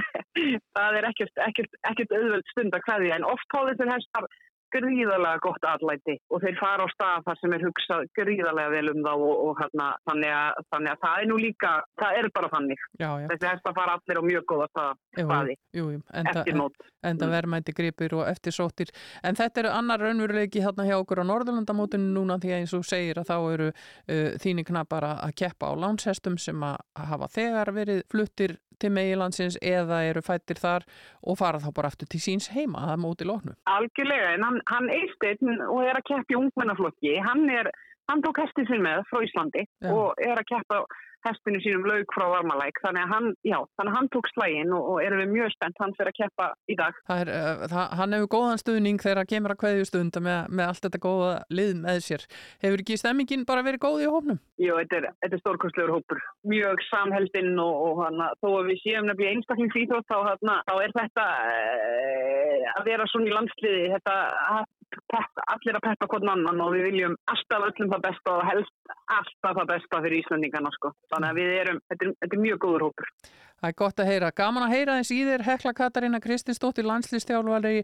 það er ekkert, ekkert, ekkert auðvöld stund að kveðja en oft fá þessir hestar gríðarlega gott atlæti og þeir fara á stað þar sem er hugsað gríðarlega vel um þá og, og hérna, þannig, að, þannig að það er nú líka, það er bara þannig. Já, já. Þessi hestar fara allir á mjög góða staði, jú, jú, enda, eftir nót. enda verðmæti gripir og eftirsóttir en þetta eru annar raunveruleiki hérna hjá okkur á Norðurlandamótinu núna því að eins og segir að þá eru uh, þínir knappar að keppa á lánshestum sem að hafa þegar verið fluttir til meilandsins eða eru fættir þar og fara þá bara aftur til síns heima það móti lóknu. Algjörlega, en hann, hann Eisteinn og er að keppa í ungmennaflokki, hann er, hann tók hestið sinn með frá Íslandi Já. og er að keppa hestinu sínum laug frá Varmalæk, þannig að hann, já, þannig að hann tók slægin og, og erum við mjög spennt, hann fyrir að keppa í dag. Það er, uh, það, hann hefur góðan stuðning þegar að kemur að kveðjustund með, með allt þetta góða lið með sér. Hefur ekki stemmingin bara verið góð í hófnum? Jú, þetta er, þetta er stórkostlegur hópur, mjög samheldinn og, og hana, þó að við séum nefnilega einstaklingsýþrótt, þá, hana, þá er þetta e, að vera svona í landsliði, þetta að peppa, allir að peppa hvern annan og við viljum alltaf öllum það besta og helst alltaf það besta fyrir Íslandingana sko. Þannig að við erum, þetta er, þetta er mjög góður hópur. Það er gott að heyra. Gaman að heyra eins í þér Hekla Katarina Kristinsdóttir landslistjálfari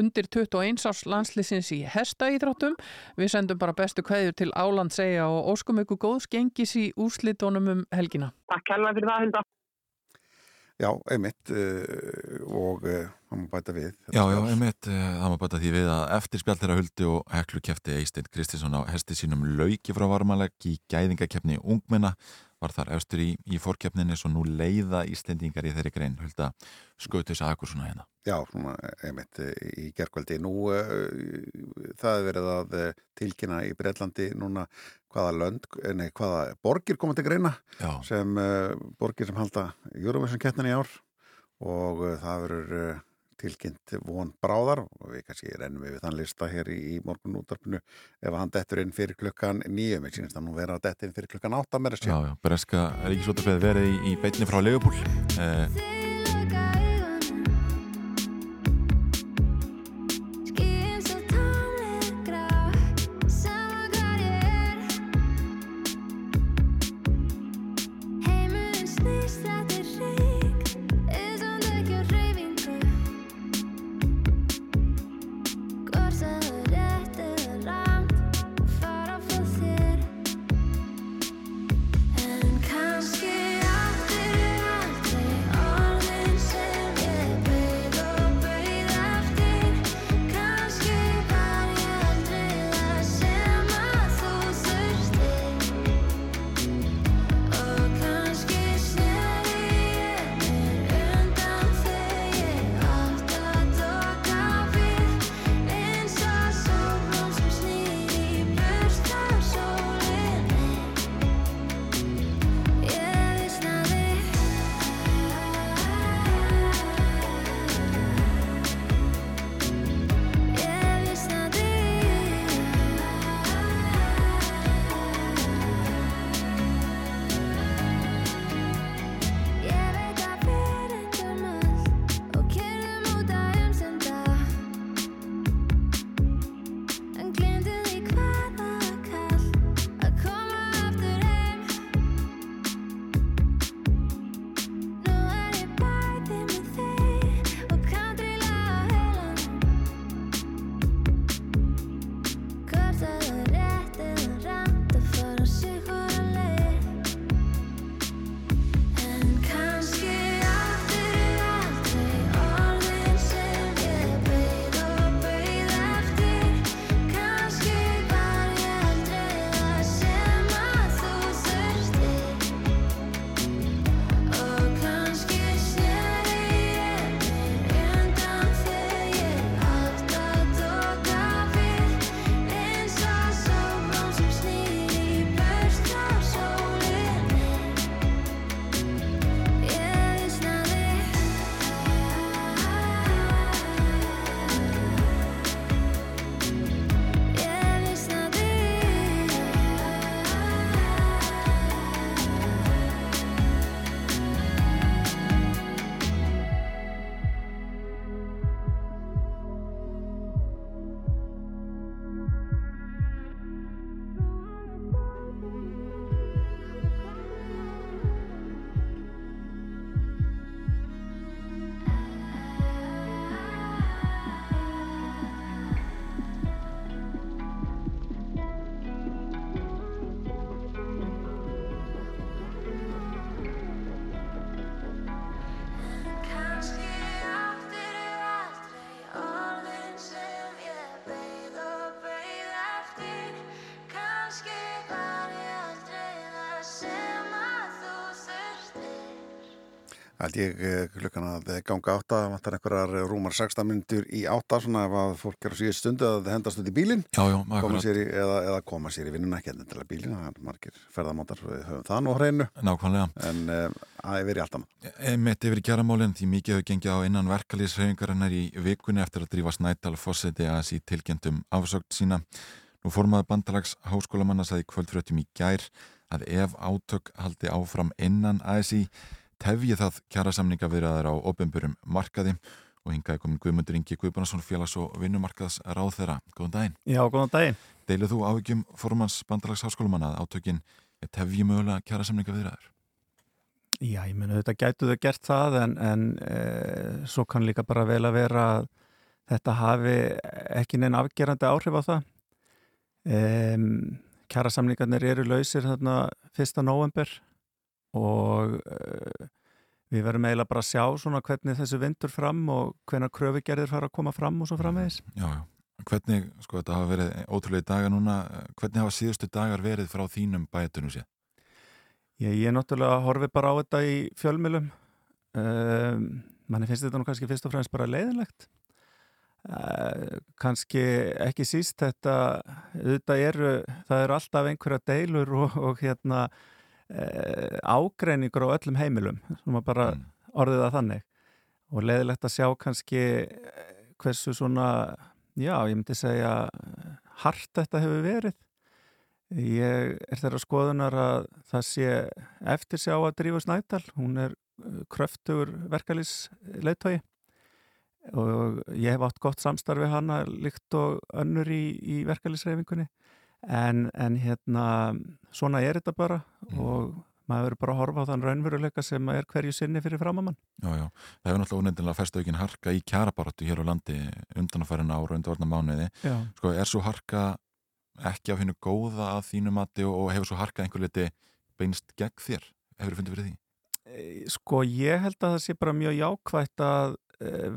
undir 21 árs landslýsins í hestaíþróttum. Við sendum bara bestu kveðjur til Álandsegja og óskum ykkur góðs gengis í úrslitónum um helgina. Takk hella fyrir það, Hulda. Já, einmitt uh, og hann má bæta við. Já, já, einmitt, eh, það má bæta því við að eftir spjall þeirra huldi og heklu kefti Eisteinn Kristinsson á hesti sínum lauki frá varmaleg í gæðingakeppni ungmenna var þar efstur í, í fórkeppninni svo nú leiða Íslendingar í þeirri grein hulda skautus að akkur svona hérna. Já, svona einmitt í gerkvöldi. Nú uh, það er verið að uh, tilkynna í Breitlandi núna hvaða lönd, nei, hvaða borgir koma til greina Já, sem uh, borgir sem halda Eurovision keppnin í ár og það verður tilkynnt von bráðar og við kannski rennum við þann lista hér í, í morgun útarpinu ef hann dettur inn fyrir klukkan nýjum, ég sínist að nú vera að detta inn fyrir klukkan átta með já, þessi. já, Breska Ríkisvotafleði verið í, í beinni frá Leopold eh, Held ég eh, klukkan að ganga átta, vantar einhverjar rúmar 16 minntur í átta, svona ef að fólk er á síðust stundu að hendast út í bílinn Já, já, koma akkurat, sér í, eða, eða koma sér í vinnuna ekki endilega bílinn, það er margir ferðamótar við höfum það nú hreinu nákvæmlega. en það er verið allt annað Einmitt yfir í kjaramálinn því mikið hefur gengið á innan verkalýsreyfingarinnar í vikunni eftir að drífa Snædal fórseti að sí tilgjendum afsögt sína. Nú formaði bandalags háskólamanna sagði í kvöldfröttum í gær að ef átök haldi áfram innan ASI tefji það kjarasamninga viðraðar á opinburum markaði og hingaði komin Guðmundur Ingi Guðbjörnsson félags- og vinnumarkaðs ráð þeirra. Góðan daginn. Já, góðan daginn. Deilið þú áhyggjum formans bandalags háskólamanna að átökin tefji mögulega kjarasamninga viðraðar? Já, ég menna þetta gætu þau gert það en, en e, svo kann líka bara vel að vera að þetta hafi ekki neina afgerandi áhrif á það. E, kjarasamningarnir eru lausir þarna 1. november og e, við verðum eiginlega bara að sjá svona hvernig þessu vindur fram og hvenar kröfugerðir fara að koma fram og svo framvegis. Já, já. Hvernig, sko, þetta hafa verið ótrúlega dagar núna, hvernig hafa síðustu dagar verið frá þínum bæjartunum sér? Ég, ég náttúrulega horfi bara á þetta í fjölmjölum. Um, manni finnst þetta nú kannski fyrst og fremst bara leiðinlegt. Uh, kannski ekki síst þetta, þetta eru, það eru alltaf einhverja deilur og, og hérna uh, ágreiningur á öllum heimilum, sem að bara Mm. orðið það þannig. Og leiðilegt að sjá kannski eh, hversu svona, já, ég myndi segja hart þetta hefur verið. Ég er þeirra skoðunar að það sé eftir sjá að drífa Snædal. Hún er uh, kröftugur verkalýs leittói og ég hef átt gott samstarfi hana líkt og önnur í, í verkalýsreifingunni. En, en hérna, svona er þetta bara og maður verður bara að horfa á þann raunveruleika sem er hverju sinni fyrir framamann. Já, já. Það hefur náttúrulega unendilega fest aukin harka í kjarabaratu hér á landi undanfærin ára og undanvarna mánuði. Já. Sko, er svo harka ekki af hennu góða að þínu mati og, hefur svo harka einhver liti beinst gegn þér? Hefur þú fundið fyrir því? Eh, Sko ég held að það sé bara mjög jákvætt að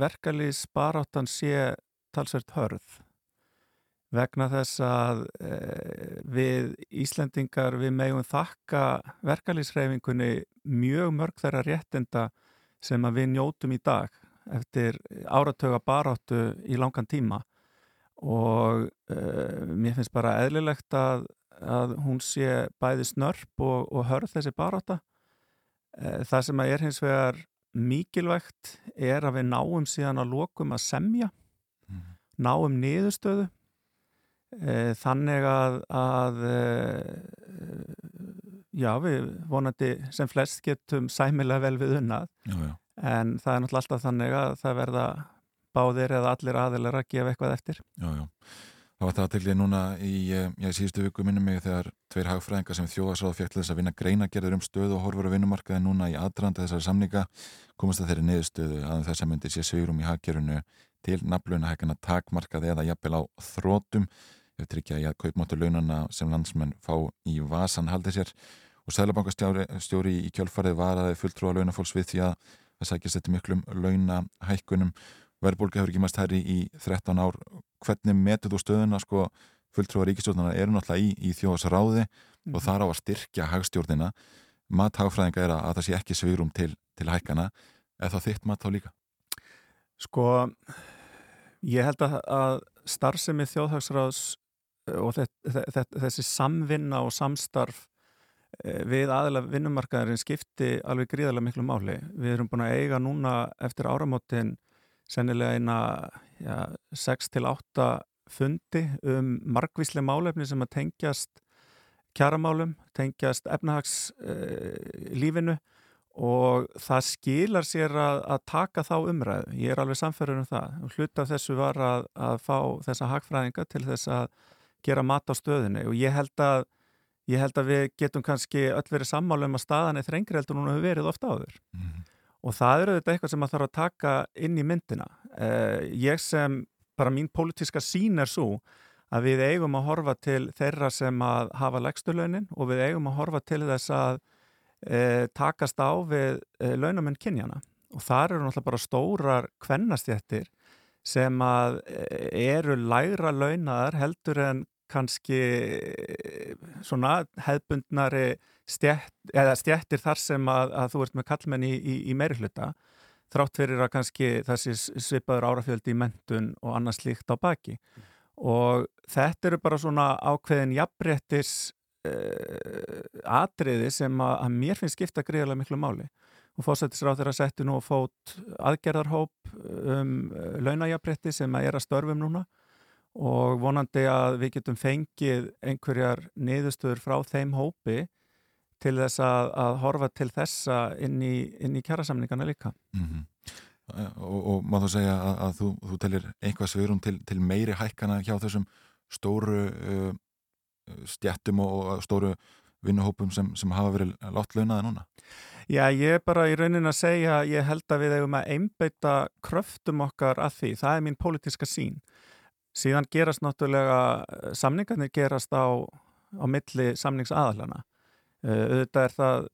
verkalýs baráttan sé talsvert hörð vegna þess að e, við Íslendingar við megum þakka verkalýsreifingunni mjög mörg þeirra réttinda sem við njótum í dag eftir áratöga baráttu í langan tíma. Og e, mér finnst bara eðlilegt að, að hún sé bæði snörp og, og hörð þessi barátta. Eh, Það sem að er hins vegar mikilvægt er að við náum síðan að lokum að semja, náum niðurstöðu. eh, þannig að, að eh, já, við vonandi sem flest getum sæmilega vel við unnað en það er náttúrulega alltaf þannig að það verða báðir eða allir aðilar að gefa eitthvað eftir. Já, já. Það var það til því núna í, eh, já, í síðustu viku minnum mig þegar tveir hagfræðingar sem þjóðarsráð fekk til þess að vinna greinagerður um stöðu og horfur á vinnumarkaði núna í aðdraðanda þessari samninga komast að þeirri niðurstöðu að þess að myndi sé svigurum í hagkerfinu til nafnlaunahækana takmarkaði eða jafnvel á þrótum tryggja að kaupmáttu launana sem landsmenn fá í vasan haldi sér. Og Sælabankastjóri stjóri í kjölfarið var að fulltrúa launafólks við því að það sækist þetta miklum launahækkunum. Verðbólka hefur ekki mæst herri í 13 ár. Hvernig metur þú stöðuna sko? Fulltrúar ríkistjórnana eru náttúrulega í, í þjóðasráði og þar á að styrkja hagstjórnina. Mat hagfræðinga er að það sé ekki svigrum til, til hækkana. Eða það þitt mat þá líka? Sko, ég held að, að starfsemi þjóðhagsráðs og þe þe þessi samvinna og samstarf eh, við aðeila vinnumarkaðarinn skipti alveg gríðarlega miklu máli. Við erum búin að eiga núna eftir áramótin sennilega eina ja, 6-8 fundi um margvíslega málefni sem að tengjast kjaramálum, tengjast efnahagslífinu og það skilar sér að, að taka þá umræðu. Ég er alveg samferður um það. Hluta þessu var að, að fá þessa hagfræðinga til þess að gera mat á stöðinni og ég held að, ég held að við getum kannski öll verið sammála um að staðan er þrengri heldur núna hefur verið ofta áður. Og það eru þetta eitthvað sem maður þarf að taka inn í myndina. Eh, ég sem, bara mín pólitíska sín er svo að við eigum að horfa til þeirra sem að hafa legstulaunin og við eigum að horfa til þess að e, takast á við e, launamenn kynjana og þar eru náttúrulega bara stórar kvennastjættir sem að eru lægra launaðar heldur en kannski svona hefðbundnari stjætt, stjættir þar sem að, að þú ert með kallmenn í, í, í meiri hluta þrátt fyrir að kannski þessi svipaður árafjöldi í mentun og annars slíkt á baki. Og þetta eru bara svona ákveðin jafnréttis uh, atriði sem að, að mér finnst skipta greiðlega miklu máli. Og fósættisráð þeirra settu nú að fót aðgerðarhóp um launajafrétti sem að er að störfum núna og vonandi að við getum fengið einhverjar niðurstöður frá þeim hópi til þess að, að horfa til þessa inn í, í kjærasamningana líka. Mm og, og má þú segja að, að þú, þú telir einhvað svörum til, til meiri hækkana hjá þessum stóru uh, stjættum og, stóru vinnuhópum sem, sem hafa verið látt launaði núna? Já, ég er bara í raunin að segja, ég held að við eigum að einbeita kröftum okkar að því, það er mín pólitíska sín. Síðan gerast náttúrulega, samningarnir gerast á, á milli samningsaðalana. Uh, auðvitað er það,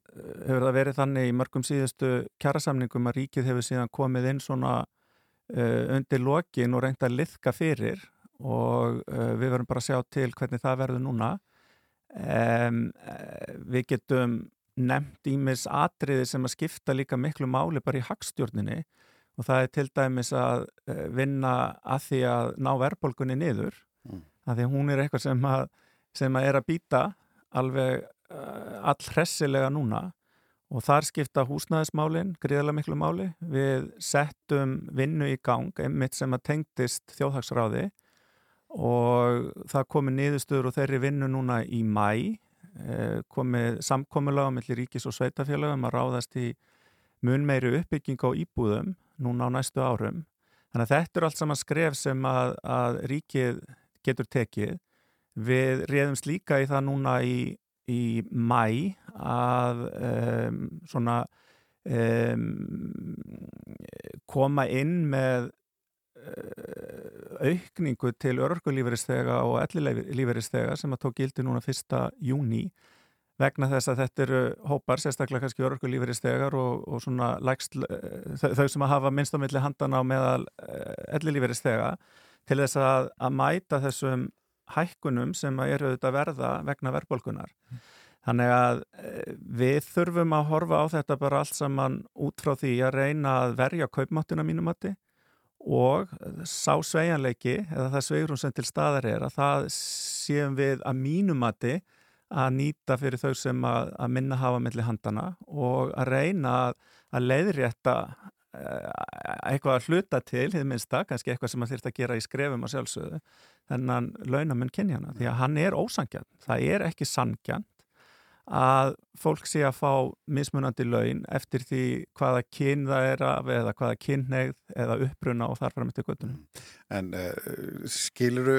hefur það verið þannig í mörgum síðustu kjærasamningum að ríkið hefur síðan komið inn svona uh, undir lokin og reynda að liðka fyrir og við verðum bara að sjá til hvernig það verður núna. Um, við getum nefnt ímis atriði sem að skipta líka miklu máli bara í hagstjórninni og það er til dæmis að vinna að því að ná verðbólgunni niður Mm. að því að hún er eitthvað sem að, sem að er að býta alveg uh, allhressilega núna og þar skipta húsnæðismálin gríðarlega miklu máli. Við settum vinnu í gang, einmitt sem að tengdist þjóðhagsráði og það komi niðurstöður og þeirri vinnu núna í mæ eh, komið samkomulega mellir ríkis og sveitafélagum að ráðast í mun meiri uppbygging á íbúðum núna á næstu árum. Þannig að þetta er allt saman skref sem að, að ríkið getur tekið. Við reyðumst líka í það núna í, í mæ að um, svona um, koma inn með uh, aukningu til örgulíferistega og ellilíferistega sem að tók gildi núna 1. júni vegna þess að þetta eru hópar, sérstaklega kannski örgulíferistegar og, og svona lægst, þau, þau sem að hafa minnstamilli handana á meðal ellilíferistega til þess að, að mæta þessum hækkunum sem eru auðvitað verða vegna verðbólkunar. Þannig að við þurfum að horfa á þetta bara allt saman út frá því að reyna að verja kaupmáttina mínumatti og sá sveianleiki eða það sveigrum sem til staðar er að það séum við að mínumatti að nýta fyrir þau sem að, að minna hafa melli handana og að reyna að, að leiðrétta eitthvað að hluta til, hið minnsta, kannski eitthvað sem að þurft að gera í skrefum að sjálfsögðu, þennan launamenn kynjana, því að hann er ósangjarn, það er ekki sangjarn að fólk sé að fá mismunandi laun eftir því hvaða kyn það er af eða hvaða kynneigð eða uppruna og þar fram eftir göttunum. En uh, skiluru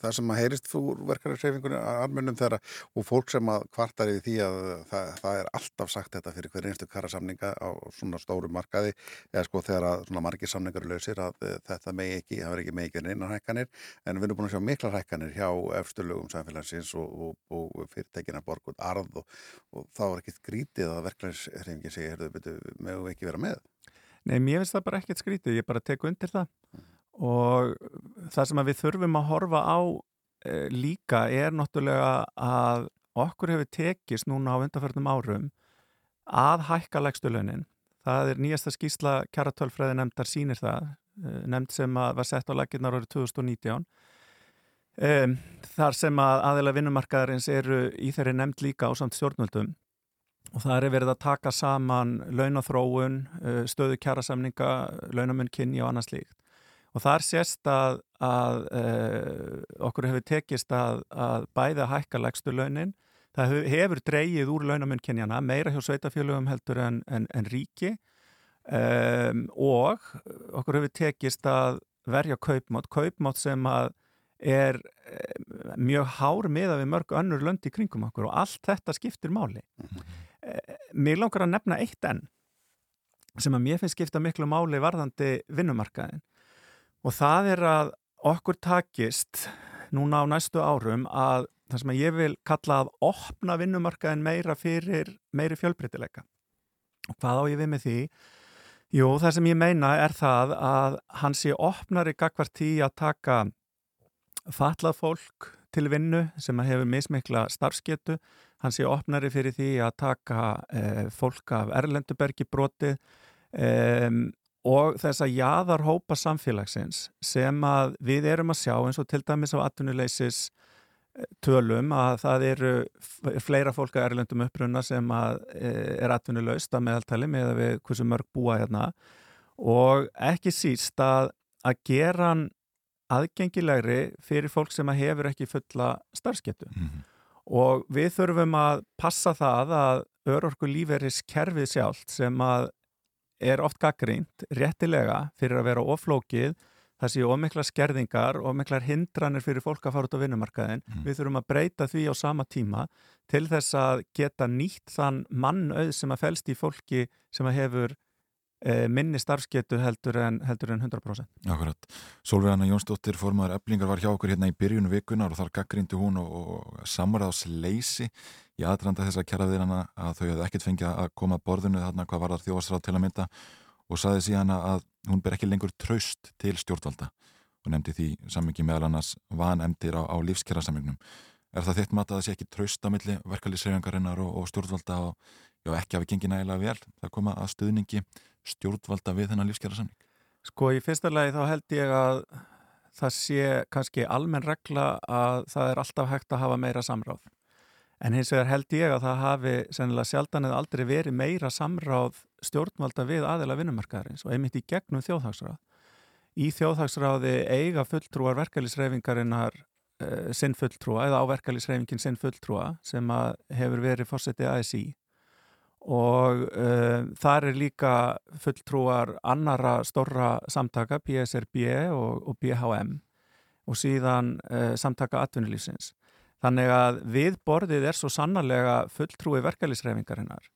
það sem að heyrist þú verkararsefingunni að armunum þeirra og fólk sem að kvartar í því að það, það er alltaf sagt þetta fyrir hver einstu karasamninga á svona stóru markaði eða sko þegar að svona margir samningar eru lausir að uh, þetta megi ekki, það verður ekki megi ekki einan hækkanir en við erum búin að sjá mikla hækkanir hjá efsturlögum samfélagsins og, og, og arð og, og þá er ekkit grítið að verklæðisreifingin segir, heyrðu, betur, mögum við ekki vera með? Nei, mér finnst það bara ekkert skrítið, ég bara tek undir það og það sem við þurfum að horfa á e, líka er náttúrulega að okkur hefur tekist núna á undarförnum árum að hækka legstulönin. Það er nýjasta skýsla kjaratölfræði nefndar sínir það, e, nefnd sem var sett á laginnar árið 2019 Um, þar sem að aðeila vinnumarkaðarins eru í þeirri nefnd líka á samt stjórnvöldum. Og það er verið að taka saman launathróun, stöðu kjærasamninga, launamunn kynni og annað slíkt. Og þar sést að, að uh, okkur hefur tekist að, að bæða hækka legstu launin. Það hefur dreyið úr launamunn kynjana meira hjá sveitafélögum heldur en, en, en ríki. Um, og okkur hefur tekist að verja kaupmátt, kaupmátt sem að er mjög hár miða við mörg önnur lönd í kringum okkur og allt þetta skiptir máli. Mér langar að nefna eitt enn sem að mér finnst skipta miklu máli varðandi vinnumarkaðin og það er að okkur takist núna á næstu árum að það sem að ég vil kalla að opna vinnumarkaðin meira fyrir meiri fjölbreytileika. Og hvað á ég við með því? Jú, það sem ég meina er það að hann sé opnari gagvart í að taka fatlað fólk til vinnu sem hefur mismikla starfsgetu, hann sé opnari fyrir því að taka uh, fólk af Erlendubergi brotið um, og þess að jaðar hópa samfélagsins sem að við erum að sjá eins og til dæmis á atvinnuleysis tölum að það eru fleira fólk að erlendum uppruna sem að e, er atvinnuleust að meðaltali með að við hversu mörg búa hérna. Og ekki síst að, að gera hann aðgengilegri fyrir fólk sem að hefur ekki fulla starfsketu og við þurfum að passa það að örorku líferis kerfið sjálft sem að er oft gaggrínt réttilega fyrir að vera oflókið það séu ómikla skerðingar og miklar hindranir fyrir fólk að fara út á vinnumarkaðin við þurfum að breyta því á sama tíma til þess að geta nýtt þann mannauð sem að felst í fólki sem að hefur minni starfsgetu heldur en, heldur en 100% Akkurat. Solveigana Jónsdóttir formaður eflingar var hjá okkur hérna í byrjunu vikunar og þar gaggrindi hún og, og samræðsleysi í aðranda þess að kjara þeirra að þau hefði ekkert fengið að koma að borðinu þarna hvað var það þjóðasráð til að mynda og saði síðan að hún ber ekki lengur traust til stjórnvalda og nefndi því sammingi meðal annars vanemdir á, á lífskjara sammingnum. Er það þitt mat að það sé ekki traust á milli verkalýsreifingarinnar og, og stjórnvalda og já, ekki hafi gengið nægilega vel það koma að stuðningi stjórnvalda við þennan lífskjara samning? Sko í fyrsta lagi þá held ég að það sé kannski almenn regla að það er alltaf hægt að hafa meira samráð. En hins vegar held ég að það hafi sennilega sjaldan eða aldrei verið meira samráð stjórnvalda við aðila vinnumarkaðarins og einmitt í gegnum þjóðhagsráð. Í þjóðhagsráði eiga fulltrúar verkalýsreifingarinnar uh, sinn fulltrúa eða á verkalýsreifingin sinn fulltrúa sem hefur verið fórsetið ASI og uh, þar er líka fulltrúar annara stórra samtaka, PSRB og, og BHM og síðan uh, samtaka atvinnulífsins. Þannig að við borðið er svo sannarlega fulltrúi verkalýsreifingarinnar.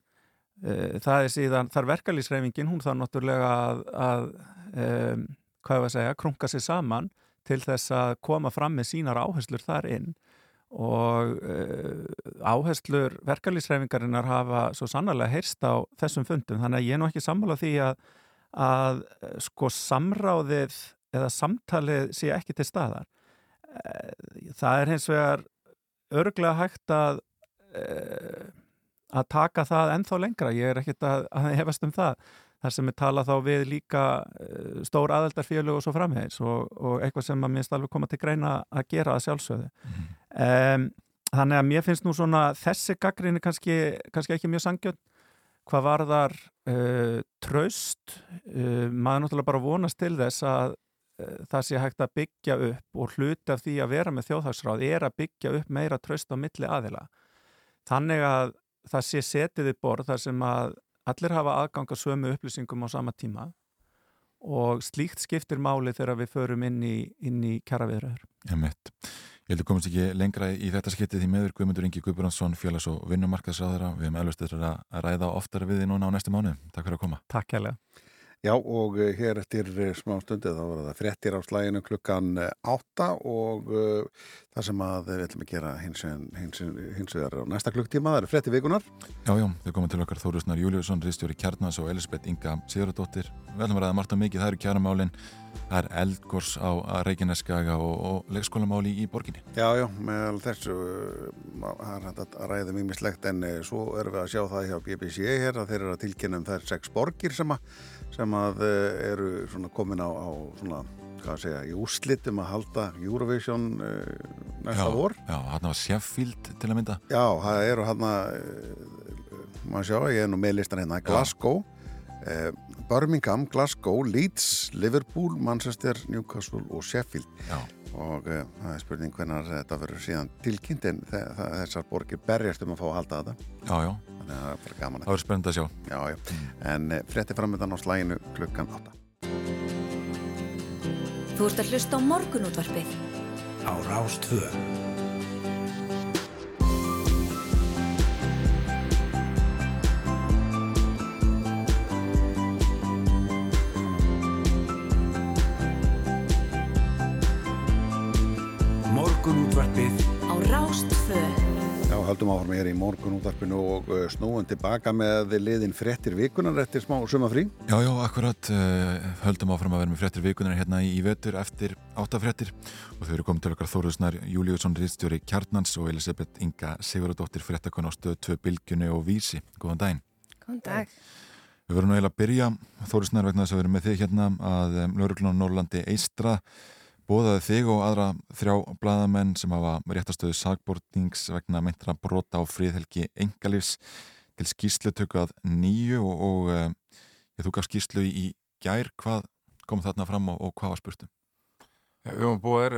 Uh, það er síðan, þar verkalýsreifingin, hún þarf náttúrulega að, að um, hvað ég var að segja, krunga sig saman til þess að koma fram með sínar áherslur þar inn og uh, áherslur verkalýsreifingarinnar hafa svo sannarlega heyrst á þessum fundum. Þannig að ég er nú ekki sammála því að, að eh, sko samráðið eða samtalið sé ekki til staðar. Eh, það er hins vegar örglega hægt að að taka það ennþá lengra. Ég er ekkert að, að hefast um það. Þar sem er talað þá við líka stór aðeldarfélög og svo framhegis og, og eitthvað sem að minnst alveg koma til greina að gera að sjálfsögðu um, þannig að mér finnst nú svona þessi gaggrinni kannski, kannski ekki mjög sangjörn hvað var þar uh, traust uh, maður náttúrulega bara vonast til þess að uh, það sé hægt að byggja upp og hluti af því að vera með þjóðhagsráð er að byggja upp meira traust á milli aðila þannig að það sé setið í borð þar sem að allir hafa aðgang að sömu upplýsingum á sama tíma og slíkt skiptir máli þegar við förum inn í, í kjaraviðröður. Ég mitt. Ég held að komast ekki lengra í þetta skiptið því meður Guðmundur Ingi Guðbrandsson, félags- og vinnumarkaðsráðara. Við hefum eflust þessar að ræða oftar við því núna á næstu mánu. Takk fyrir að koma. Takk hérlega. Já og uh, hér eftir uh, smá stundu þá var það fréttir á slæginu klukkan uh, átta og uh, það sem að við ætlum að gera hins, vegar á næsta klukktíma, það eru fréttir vikunar. Já, já, þau koma til okkar Þórusnar Júliusson, Ristjóri Kjarnas og Elisabeth Inga Sigurðardóttir. Við ætlum að ræða margt og mikið, það eru kjaramálin, það er eldgors á Reykjaneskaga og, og leikskólamáli í borginni. Já, já, meðal þessu það er að ræða mjög mislegt en svo erum við að sjá það hjá BBC hér að þeir eru að tilkynna um þær sex borgir sem að, sem að uh, eru svona komin á, á svona, hvað að segja, í úrslitum að halda Eurovision uh, næsta já, vor. Já, hann var Sheffield til að mynda. Já, það eru hann að maður sjá, ég er nú með listan hérna Glasgow, uh, Birmingham, Glasgow, Leeds, Liverpool Manchester, Newcastle og Sheffield Já. og uh, það er spurning hvernig þetta verður síðan tilkynnt en þe þe þessar borgir berjast um að fá að halda þetta Já, já. Þannig að það er bara gaman Það verður spennend að sjá. Já, já, en uh, frétti framöndan á slæginu klukkan 8 Þú ert að hlusta á morgunútvarpið. Á Rástvö. Höldum áfram hér í morgun útarpinu og uh, snúum tilbaka með liðin fréttir vikunar eftir smá sumafrí. Já, já, akkurat, uh, höldum áfram að vera með fréttir vikunar hérna í vetur eftir áttafréttir og þau eru komið til okkar Þóruðsnar Júliusson Ríðstjóri Kjarnans og Elisabeth Inga Sigurðardóttir fréttakon á stöð 2 Bilgjunni og Vísi. Góðan daginn. Góðan dag. Við verðum nú eiginlega að byrja, Þóruðsnar vegna þess að við erum með þig hérna að um, Lörglun og Norrlandi Eistra bóðaði þig og aðra þrjá bladamenn sem hafa réttastöðu sagbortnings vegna meintra brota á friðhelgi engalífs til skýslutöku að nýju og, og ég, þú gaf skýslu í gær, hvað kom þarna fram og, og hvað var spurtum? Ja, við höfum búið er,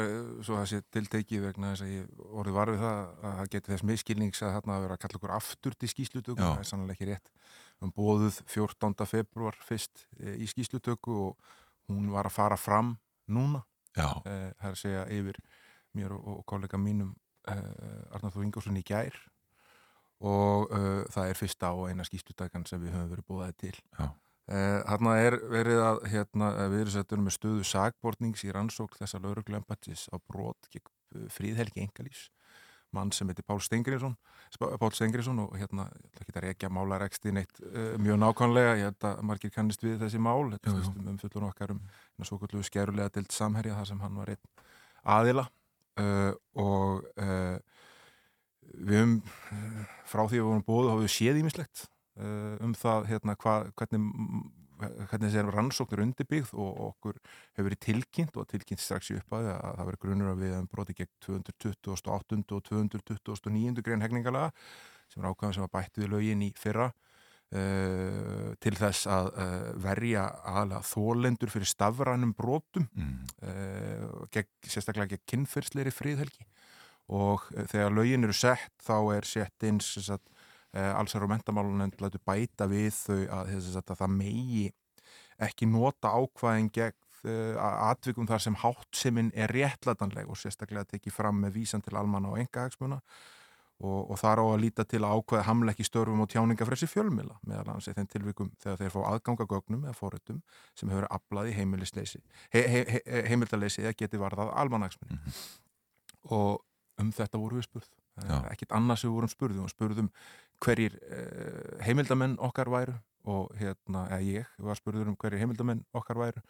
svo það sé tiltekið vegna þess að ég orðið var við það að það geti þess miskilnings að þarna að vera að kalla okkur aftur til skýslutöku, Já. það er sannlega ekki rétt. Við höfum búið 14. februar fyrst eh, í skýslutöku og hún var að fara fram núna Já. Eh, það er að segja yfir mér og, og kollega mínum Arnar Þór Ingjórsson í gær. Og uh, það er fyrsta og eina skýstutakan sem við höfum verið búið til. Já. Uh, Hanna er verið að hérna, eh, við erum settur með stöðu sagbortnings í rannsók þessa lauruglembatis á brot eh, fríðhelgi engalís mann sem heitir Pál Stengriðsson Pál Stengriðsson og hérna ég ætla ekki að rekja málareksti neitt uh, mjög nákvæmlega ég held að margir kannist við þessi mál þetta Jú, jú. snýst um umfjöldun okkar um svo kvöldu skerulega dild samherja þar sem hann var einn aðila uh, og uh, við uh, frá því að við vorum búið þá höfum við séð ímislegt um það hérna, hva, hvernig hvernig þessi rannsóknir undirbyggð og okkur hefur verið tilkynnt og tilkynnt strax í uppæði að það verið grunur að við hefum brotið gegn 228. og 229. grein hegningalega sem er ákvæðan sem var bætt við lögin í fyrra uh, til þess að uh, verja aðalega þólendur fyrir stafrænum brotum mm. uh, gegn, sérstaklega gegn kynferðsleiri fríðhelgi og þegar lögin eru sett þá er sett eins þess að allsar og mentamálunend lætu bæta við þau að, að það megi ekki nota ákvæðin gegn uh, atvikum þar sem háttseminn er réttlætanleg og sérstaklega tekið fram með vísan til almanna og engahagsmuna og, og þar á að líta til að ákvæða hamla ekki störfum og tjáningafressi fjölmila meðal annars í þeim tilvikum þegar þeir fá aðgangagögnum eða fórutum sem hefur aflað í heimilisleysi he, he, he, heimildaleysi eða geti varðað almannahagsmunni Mhm. og um þetta voru við spurð. Ekkit annars við vorum spurðum og spurðum hverjir uh, heimildamenn okkar væru og hérna, eða ég var spurður um hverjir heimildamenn okkar væru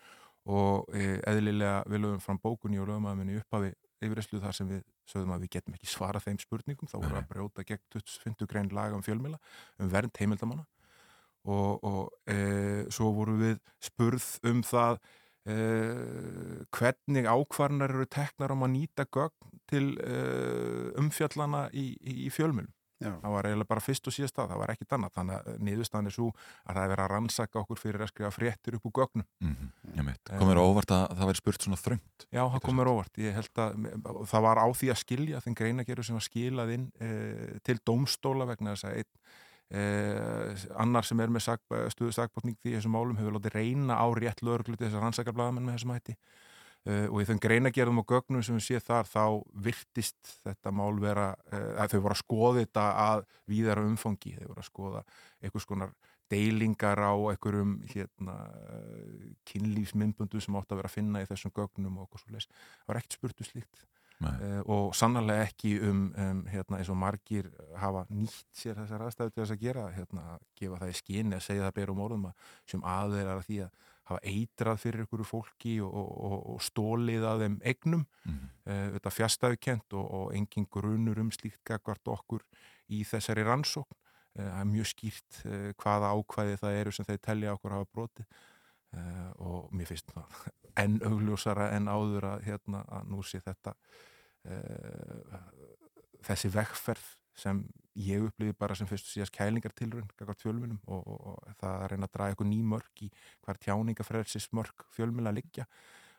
og e, eðlilega við lögum fram bókunni og lögum að minni upphafi yfirreyslu þar sem við sögðum að við getum ekki svara þeim spurningum, þá voru að brjóta gegn 25 grein laga um fjölmila um vernd heimildamanna. Og, og e, svo voru við spurð um það e, hvernig ákvarnar eru teknar um að nýta gögn til e, umfjallana í, í, í fjölmilum Já. það var eiginlega bara fyrst og síðast það, það var ekkit annað þannig að niðurstaðan er svo að það er verið að rannsaka okkur fyrir að skrifa fréttir upp úr gögnum Mm -hmm. Komur óvart að það væri spurt svona þröngt? Já, það komur óvart að það var á því að skilja þeim greinageru sem var skilað inn e, til dómstóla vegna þess að einn e, annar sem er með sag, stuðu sagbótning því þessum málum hefur látið reyna á rétt lögreglu til þess að rannsaka blaðamenn með þessum hætti Uh, og í þeim greinagerðum og gögnum sem við séð þar þá virtist þetta mál vera uh, að þau voru að skoða þetta að víðara umfangi, þau voru að skoða einhvers konar deilingar á einhverjum hérna, uh, kynlífsmyndbundu sem átt að vera að finna í þessum gögnum og okkur svo leis það var ekkert spurtu slíkt. Uh, og sannarlega ekki um, um hérna, eins og margir hafa nýtt sér þessar aðstæðu til þess að gera hérna, að gefa það í skinni að segja það berum orðum að sem aðeira því að hafa eitrað fyrir ykkur fólki og, og, og stólið að þeim egnum Mhm. uh, þetta fjastæðukent og, og engin grunur um slíkt gagvart okkur í þessari rannsókn. Uh, það er mjög skýrt uh, hvaða ákvæði það eru sem þeir telja okkur hafa broti uh, og mér finnst það enn augljósara en áður að, hérna, að nú sé þetta uh, þessi vekkferð sem ég upplifi bara sem fyrst og síðast kælingartilrun gagvart fjölmjölum og, og, og það að reyna að draga eitthvað ný mörg í hver tjáningafrelsis mörg fjölmjöla liggja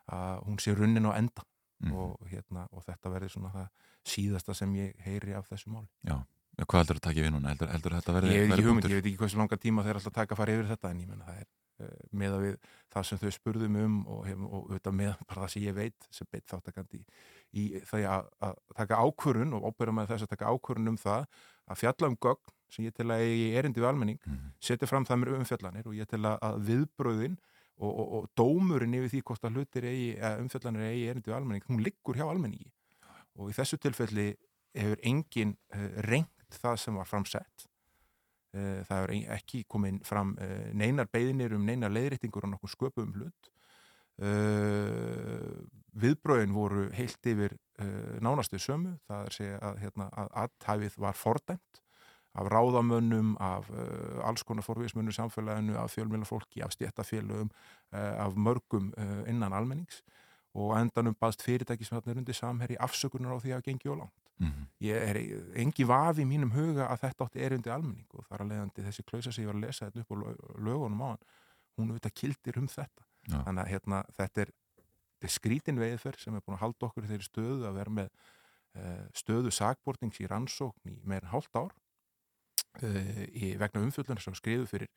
að hún sé runnin á enda Mhm. og, hérna, og þetta verði svona það síðasta sem ég heyri af þessu máli Já, hvað heldur að taka við núna? Heldur, heldur þetta verði Ég hef ekki hugmynd, ég veit ekki hversu langa tíma þeir alltaf taka að fara yfir þetta en ég menna það er með að við það sem þau spurðum um og, hef, og auðvitað með bara það sem ég veit sem beitt þáttakandi í það að, að taka ákvörun og óbyrja með þess að taka ákvörun um það að fjalla um gögn sem ég til að ég erindi við almenning Mhm. setja fram það mér umfjallanir og ég til að, að viðbröðin og, og, og dómurinn yfir því hvort að hlutir eigi, umfjallanir eigi erindi við almenning, hún liggur hjá almenningi og í þessu tilfelli hefur engin uh, reynd það sem var framsett það hefur ein- ekki komin fram uh, neinar beðinir um neinar leiðréttingur og nokkuð sköpum hlut. Uh, viðbröðin voru heilt yfir nánastu sömu. Það er segja að, hérna, að aðtæfið var fordæmt af ráðamönnum, af uh, alls konar forvísmönnum samfélaginu, af fjölmjölafólki, af stjættafélögum, uh, af mörgum uh, innan almennings. Og á endanum baðst fyrirtæki sem þarna er undir samherri afsökunar á því að gengi og langt. Mhm. Ég er engi vafi í mínum huga að þetta átti erundi almenning og þar að leiðandi þessi klausa sem ég var að lesa þetta upp á lög- lögunum á hann, hún auðvitað kildir um þetta. Já. Þannig að hérna, þetta er, er skrítin veiðferð sem er búin að halda okkur þeirri stöðu að vera með uh, stöðu sakbortings í rannsókn í meira en hálft ár uh, í vegna umfjöldunar sem skriðu fyrir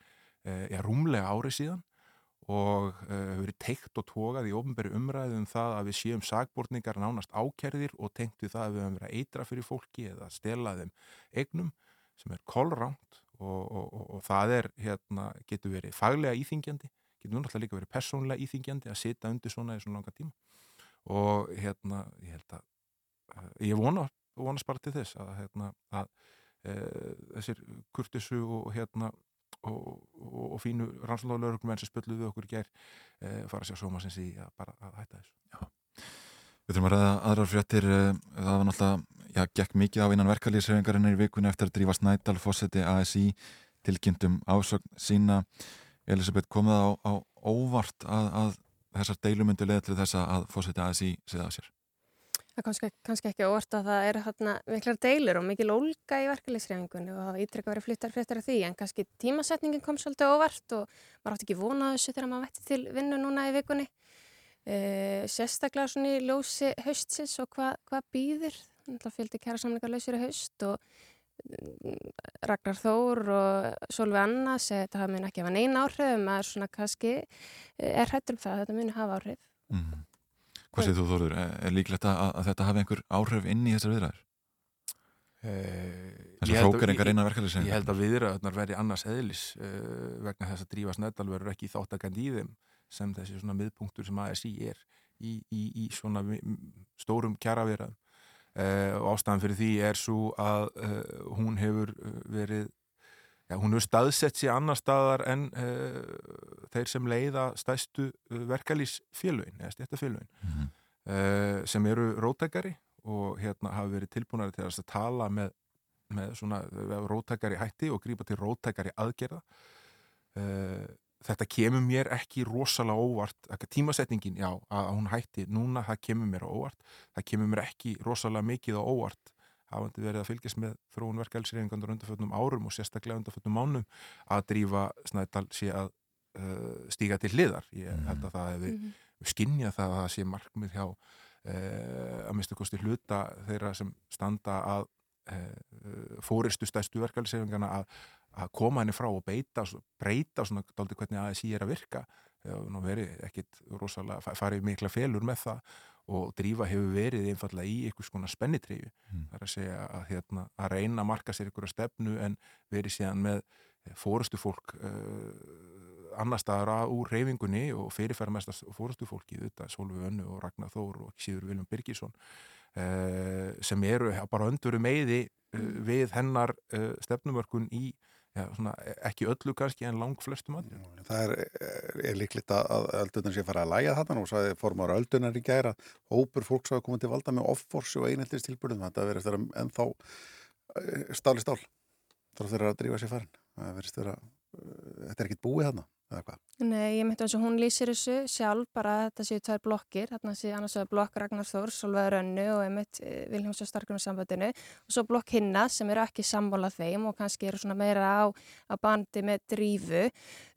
uh, já, rúmlega ári síðan og uh, hefur verið teikt og tókað í ofnbæri umræðu um það að við séum sakbortningar nánast ákerðir og tengt við það að við höfum verið að eitra fyrir fólki eða stela þeim eignum sem er kolránt og, og, og, og það er, hérna, getur verið faglega íþingjandi, getur náttúrulega líka verið persónlega íþingjandi að sita undir svona í svona langa tíma. Og hérna, ég held að ég vona, vonast bara til þess að, hérna, að uh, þessir kurtisu og hérna og, og, og fínu rannsóðalögum sem spölluðu okkur í gær uh, fara að sjá sómasins í að bara að hætta þessu. Við þurfum að ræða aðrar fréttir eh, það var náttúrulega, já, gekk mikið á innan verkalýsreifingarinnar í vikunni eftir að drífa Snædal fósetti ASI tilkynntum ásögn sína. Elisabeth kom það á, á óvart að, að þessar deilumyndu leða til þess að fósetti ASI séða á sér Það er kannski, kannski ekki óvart að það eru hérna miklar deilur og mikil ólga í verkefliðsreifingunni og það ítrekka verið fluttar fréttar af því en kannski tímasetningin kom svolítið óvart og maður átti ekki vona þessu þegar maður vetti til vinnu núna í vikunni. Uh, sérstaklega svona í ljósi haustsins og hvað hva býðir. Það fylgdi kæra samlingar lausir í haust og mm, Ragnar Þór og Solveig Anna segi þetta mun ekki hafa neina áhrif en maður svona kannski eh, er hrættur um það að þetta muni hafa áhrif. mm. Hvað segir þú Þóður? Er, líklegt að, að þetta hafi einhver áhrif inn í þessar viðræður? Þessar Ég held að- hrókeringar ég- innan verkalýðshreyfingarinnar. Ég held að viðræðunar verði annars eðlis uh, vegna þess að drífa snæddal verður ekki þáttakandi í þeim sem þessi svona miðpunktur sem ASI er í, í, í svona stórum kjaraverðum uh, og ástæðan fyrir því er svo að uh, hún hefur verið Já, hún hefur staðsett sér annar staðar en uh, þeir sem leiða stæstu uh, verkalýsfélögin, eða stjættafélögin, Mhm. uh, sem eru rótækari og hérna hafa verið tilbúinari til að tala með, með svona rótækari hætti og grípa til rótækari aðgerða. Uh, þetta kemur mér ekki rosalega óvart, tímasetningin, já, að hún hætti núna, það kemur mér óvart, það kemur mér ekki rosalega mikið á óvart hafandi verið að fylgjast með þróun verkefælsreifingandur undarfötnum árum og sérstaklega undarfötnum mánum að drífa Snædal sé að uh, stíga til hliðar. Ég held að það hefði Mhm. skinnja það að það sé markmið hjá uh, að mista kosti hluta þeirra sem standa að uh, fóristu stæstu verkefælsreifingana að, að koma henni frá og beita, breyta svona dálítið hvernig ASI er að virka og verið ekkit rosalega, fa- farið mikla felur með það og drífa hefur verið einfallega í einhvers konar spennitreyju Mm. það er að segja að, hérna, að reyna að marka sér einhverja stefnu en verið síðan með fórustu fólk uh, annar staðar að úr reyfingunni og fyrirferðarmesta fórustu fólki þetta Solveig Önnu og Ragnar Þór og síður Viljum Birgisson uh, sem eru bara öndurum meiði uh, við hennar stefnumörkun í já, svona, ekki öllu kannski en lang flestum aðri Það er, er líklegt að, að öldunar sé fara að læga þarna. Og sagði formar öldunar í gæra hópur fólks hafa komið til valda með offorsi og einheltist tilbyrðum þetta verður þeirra ennþá eh, stál í stál þá þeirra að drífa sér farin. Það þetta er ekkit búið hvað Nei, ég myndi og hún lýsir þessu sjálf bara að þetta séu tvær blokkir, þarna séu annars vegar blokk Ragnar Þór, Solveig Rönnu og einmitt Viljáms og Starkunum sambandinu og svo blokk hinna sem eru ekki sammála þeim og kannski eru svona meira á, á bandi með drífu.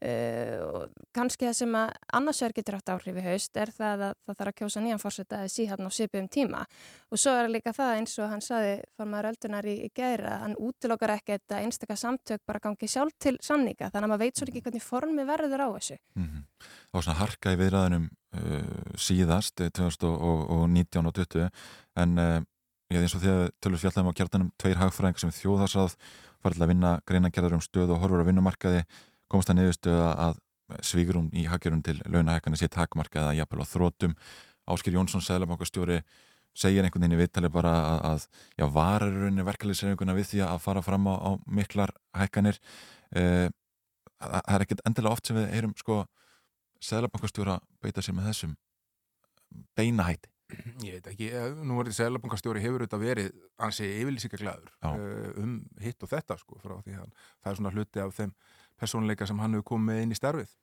Uh, og kannski það sem að annars vegar getur átt áhrif í haust er það að það þarf að kjósa nýjan fórseta að síðan á sipum tíma. Og svo er líka það eins og hann saði formar öldunar í, í gæra, hann útilokkar ekki að einstakka samtök bara gangi sjálf til samninga þannig að maður veit verður á þessu. Mhm. Það var svona harka í viðræðinum uh, síðast eh, 2019 og 20 en uh, ég eins og því að tölur fjallægum á kjartanum tveir hagfræðing sem þjóðarsáð farið til að vinna greinagerðar um stöð og horfur á vinnumarkaði komast það niðurstöða að svígrún í haggjörun til launahækana sé takmarka eða jafnvel á þrótum Áskir Jónsson, Sælabankastjóri segir einhvern veginn í viðtali bara að, að já, rauninni verkefliðsreifinguna við því að fara fram á, á miklar hækkanir. Uh, það er ekkert endilega oft sem við heyrum sko Sæðlabankastjóra beita sér með þessum beina hætti. Ég veit ekki, eh, nú er þetta selabankastjóri hefur þetta verið ansi yfirlýsingaglæður uh, um hitt og þetta sko frá því að það er svona hluti af þeim persónuleika sem hann hefur komið inn í starfið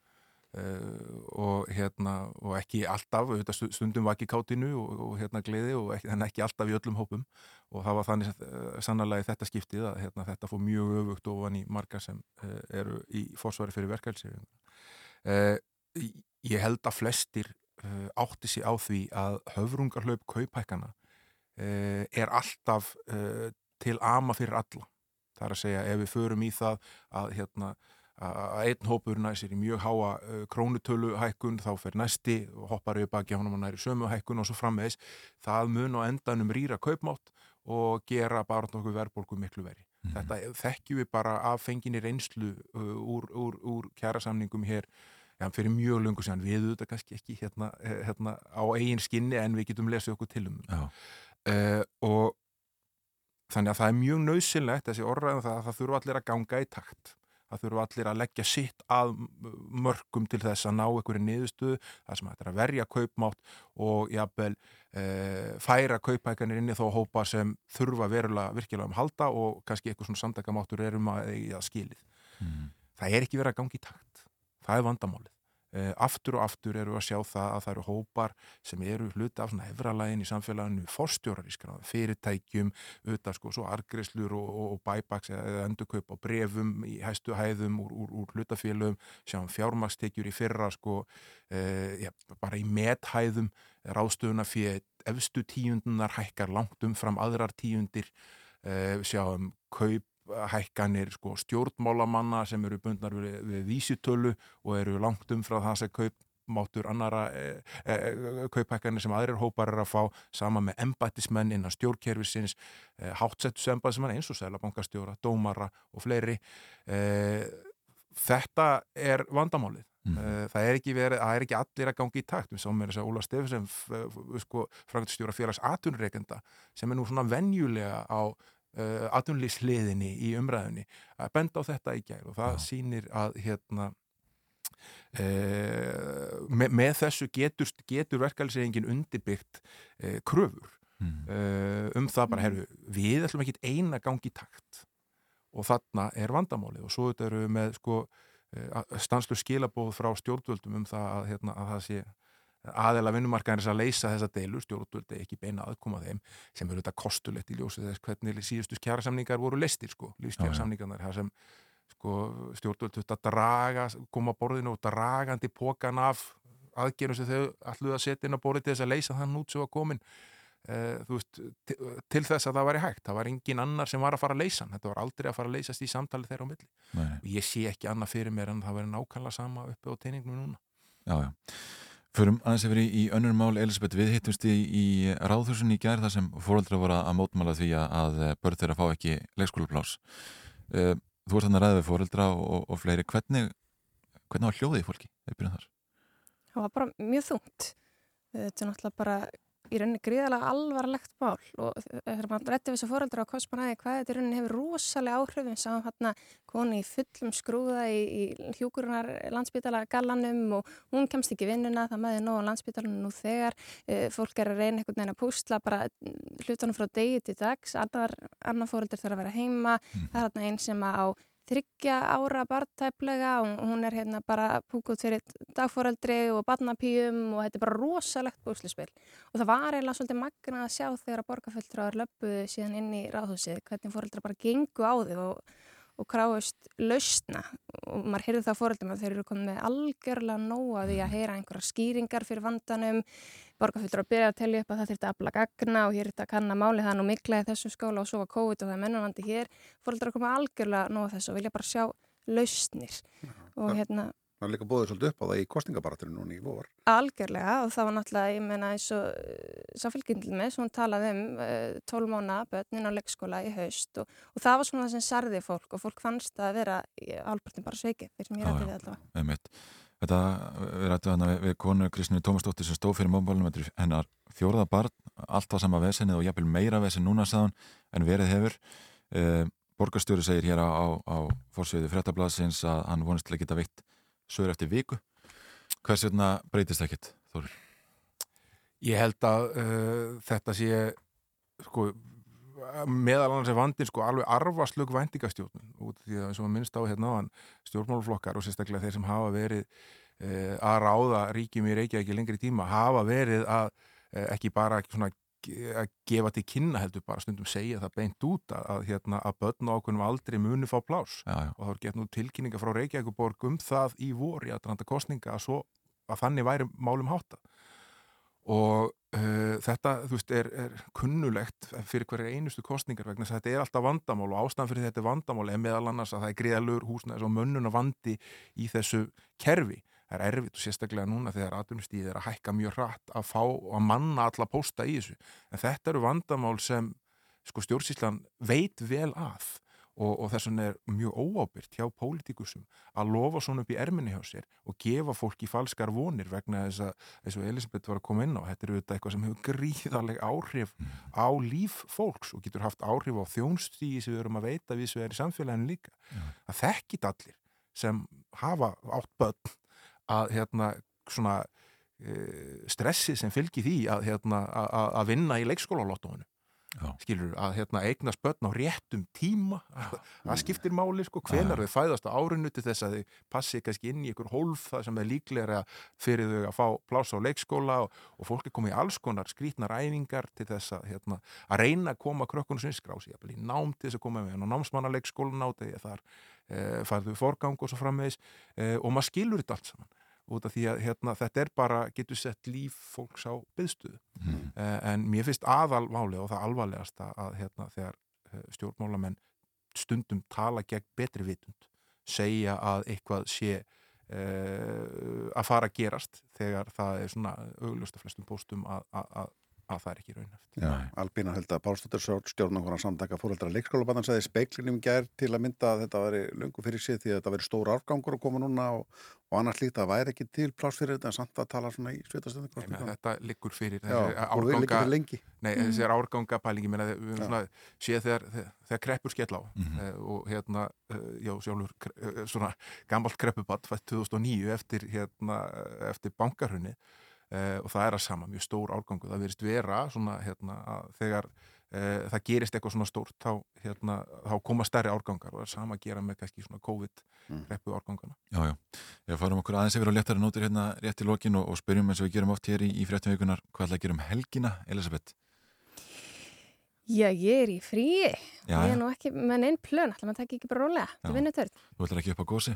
og hérna og ekki alltaf, stundum var ekki kátinu og, og hérna gleði og ekki, ekki alltaf í öllum hópum og það var þannig uh, sannarlega í þetta skiptið að hérna, þetta fór mjög öfugt ofan í marga sem uh, eru í fórsvari fyrir verkefælsi uh, ég held að flestir uh, átti sig á því að höfrungarhlaup kaupækana uh, er alltaf til ama fyrir alla. Það er að segja ef við förum í það að hérna að einn hópur næsir í mjög háa uh, krónutölu hækkun, þá fer næsti og hoppar yfir baki honum og næri sömu hækkun og svo frammeðis. Það mun á endanum rýra kaupmátt og gera bara nokkuð verðbólgu miklu veri. Þetta þekkjum við bara af fenginni reynslu uh, úr, úr, úr kjærasamningum hér já, fyrir mjög löngu síðan. Við auðvitað kannski ekki hérna, eh, hérna á eigin skinni en við getum lesið okkur til um uh, og þannig að það er mjög nöðsynlegt þessi orðræðum það að það þurfa allir að ganga í takt það þurfa allir að leggja sitt að mörgum til þess að ná einhverju niðurstöðu, það sem er að verja kaupmátt og jafnvel uh, færa kaupækanir inn í þó hópa sem þurfa verulega virkilega um halda og kannski eitthvað svona samdakamáttur er um að, að skilið. Það er ekki verið að ganga í takt. Það er vandamálið. Uh, aftur og aftur eru að sjá það að það eru hópar sem eru hluti af svona efralægin í samfélaginu, forstjórar í skráð, fyrirtækjum, auðvitað sko, svo argreislur og, og, og bæbaks eða endurkaup á brefum í hæstu hæðum úr, úr, úr hlutafélögum, sjáum fjármakstekjur í fyrra sko, uh, ja, bara í methæðum, ráðstöðuna fyrir efstu tíundunar hækkar langt umfram aðrar tíundir, uh, sjáum kaup hækkanir sko, stjórnmálamanna sem eru bundnar við, við vísitölu og eru langt um frá það sem kaupmáttur annara e, e, kauphækkanir sem aðrir hópar er að fá sama með embættismenn innan stjórnkerfisins e, hátsettus embættismenn eins og sælabankastjóra, dómara og fleiri. Þetta er vandamálið. Mm. það er verið, það er ekki allir að gangi í takt. Við sáum með þess að Óla Stefensen sko, frangtstjóra félags atunreikenda sem er nú svona venjulega á uh, atunlýsliðinni í umræðinni að benda á þetta í gær og það Já. sýnir að hérna uh, með, með þessu getur, getur verkefælsreikingin undirbyggt uh, kröfur mm. um það bara, herru, við ætlum ekki eina gangi takt og þarna er vandamálið og svo þetta eru við með sko stanslu skilabóð frá stjórnvöldum um það að, hérna, að það sé aðeila vinnumarkaðins að leysa þessa deilu stjórnvöldi ekki beina aðkoma þeim sem eru þetta kostulegt í ljósið þess hvernig síðustu kjærasamningar voru leistir sko, lífskjærasamningarnar það sem sko, stjórnvöldi þetta draga, koma borðinu og dragandi pókan af aðgerum sem þau alluð að setja inn á borði til þess að leysa þann út sem var komin Uh, veist, til, til þess að það væri hægt það var engin annar sem var að fara að leysa þetta var aldrei að fara að leysast í samtali þeirra á milli Nei. og ég sé ekki annað fyrir mér en það verið nákvæmlega sama uppi á teiningnum núna Já, já. Förum aðeins yfir í, önnur mál Elisabeth, við hittumst í, í ráðhúsunni í gær þar sem fóröldra voru að mótmála því að börn þeirra fá ekki leikskóluplás uh, Þú ert þannig að ræða við fóröldra og, og fleiri. Hvernig, hvernig var hljóðið fólki? Það var bara mjög þungt. Þetta er náttúrulega bara í rauninni gríðalega alvarlegt mál og þegar maður rætti við þessu fóreldra á kostmanæði hvað þetta í rauninni hefur rosalega áhrifin sáum hérna koni í fullum skrúða í, í hjúkurunar landsbytala gallanum og hún kemst ekki vinnuna það meði nóg á landsbytalanum nú þegar e, fólk er að reyna einhvern veginn að púsla bara hlutunum frá degi til dags annar, annar fóreldur þarf að vera heima mm. það er hérna einn sem á þryggja ára barntæplega og hún er hérna bara púkuð fyrir dagforeldri og barnapíum og þetta er bara rosalegt búslispil og það var eiginlega svolítið magna að sjá þegar að borgarfjöldráður löpuðu síðan inn í ráðhúsið hvernig foreldra bara gengu á þig og, og kráist lausna. Og maður heyrði það foreldrum að þeir eru komið með algjörlega nóga því að heyra einhverja skýringar fyrir vandanum borgarfjöldra að byrja að tellja upp að það þurfti að afla gagna og hér er þetta að kanna máli það nú mikla í þessum skóla og svo var COVID og það er mennunandi hér. Fóröldrar koma algjörlega nóg þess og vilja bara sjá lausnir. Og hérna Það er líka bóðið svolítið upp á það í kostingabaraturinn núni í vor. Algjörlega og það var náttúrulega, ég meina eins og Safélgindil með, sem hún talaði um 12 mánu börnin á leikskóla í haust og, og það var svona það sem sarði fólk og fólk fannst að vera álpartin bara sveiki, Þetta, við rættum þarna við, konu Kristinu Tómasdóttir sem stóð fyrir móbálunum, þetta er hennar fjóraða barn alltaf sama vesenið og jafnvel meira vesen núna sagðan en verið hefur uh, Borgarstjóri segir hér á, á, á fórsviði fréttablasins að hann vonist til að geta veitt sögur eftir viku hvers vegna breytist ekkit, Þórir? Ég held að uh, þetta sé sko, meðal annars er vandin sko, alveg arfaslug væntingastjórnun út af því að eins og maður minnst á hérna á hann stjórnmáluflokkar og sérstaklega þeir sem hafa verið uh, að ráða ríkjum í Reykjavík ekki lengri tíma hafa verið að uh, ekki bara svona að gefa til kynna heldur bara stundum segja það beint út að, að, hérna, að börn á okkunum aldrei muni fá plás já, já. og þá er gett nú tilkynninga frá Reykjavíkuborg um það í vor í aðranda kostninga að, svo, að þannig væri málum hátta og þetta þú veist er, er kunnulegt fyrir hverja einustu kostningar vegna þess að þetta er alltaf vandamál og ástæðan fyrir þetta vandamál er meðal annars að það er greiðalur húsnæðis og mönnuna vandi í þessu kerfi. Það er erfitt og sérstaklega núna þegar atvinnustíð er að hækka mjög hratt að fá og að manna alla pósta í þessu. En þetta eru vandamál sem sko stjórnsýslan veit vel að og, og þess vegna er mjög óábyrgt hjá pólitíkusum að lofa svona upp í erminni hjá sér og gefa fólki falskar vonir vegna þess að, eins og Elisabeth var að koma inn á, þetta er auðvitað eitthvað sem hefur gríðarleg áhrif á líf fólks og getur haft áhrif á þjónstígi sem við erum að veita við sem er í samfélaginu líka. Það þekkit allir sem hafa átt börn að hérna svona e, stressi sem fylgir því að, hérna, að, að- að vinna í leikskólalottóinu skilur að hérna, eignast börn á réttum tíma það skiptir máli sko, hvenar þau fæðast á árinu til þess að þau passi kannski inn í ykkur hólf það sem er líklega fyrir þau að fá plása á leikskóla og, og fólk er komið í alls konar skrítnar æfingar til þess að, hérna, að reyna að koma krökkunum sinni skrási, jafnvel í nám til þess að koma með hann á námsmannaleikskólan á þegar þar e, færðu forgang og svo framvegis e, og maður skilur þetta allt saman út af því að hérna, þetta er bara, getur sett líf fólks á byðstuðu Mm. Eh, en mér finnst aðalváli og það alvarlegasta að hérna, þegar eh, stjórnmálamenn stundum tala gegn betri vitund segja að eitthvað sé uh, að fara að gerast þegar það er svona augljóst af flestum póstum að, að, að, að það er ekki raunhæft Já, Albína Hulda Pálsdóttir stjórnangona samtaka fóröldra leikskólabannan sagði speiklinum gær til að mynda að þetta væri löngu fyrir sig því að þetta væri stór árgangur að koma núna og, og annars líkt að væri ekki til pláss fyrir þetta en samt að tala svona í menn, þetta liggur fyrir þessi og við liggur fyrir lengi. Nei, Mm. þessi árganga pælingi minna, við Já. höfum svona séð þegar, þegar, þegar kreppur skell á Mhm. eh, og hérna, eh, já, sjálfur eh, svona gammalt kreppubatt fætt 2009 eftir, hérna, eftir bankarhunni og það er að sama, mjög stór árgangu það verist vera svona, hérna, að þegar eh, það gerist eitthvað svona stórt þá, hérna, þá koma stærri árgangar og það er sama að gera með kannski svona COVID Mm. kreppu árgangana Já, já. Við farum okkur aðeins yfir á léttari nótur hérna rétt í lokin og, og spyrjum eins og við gerum oft hér í, í fréttum vikunar hvað ætla að gera um helgina, Elisabeth? Já, ég er í fríi. Já, ég er nú ekki með einn plön, alltaf maður tekja ekki bara rólega. Það vinnur törn. Þú ætlar ekki upp á gósi?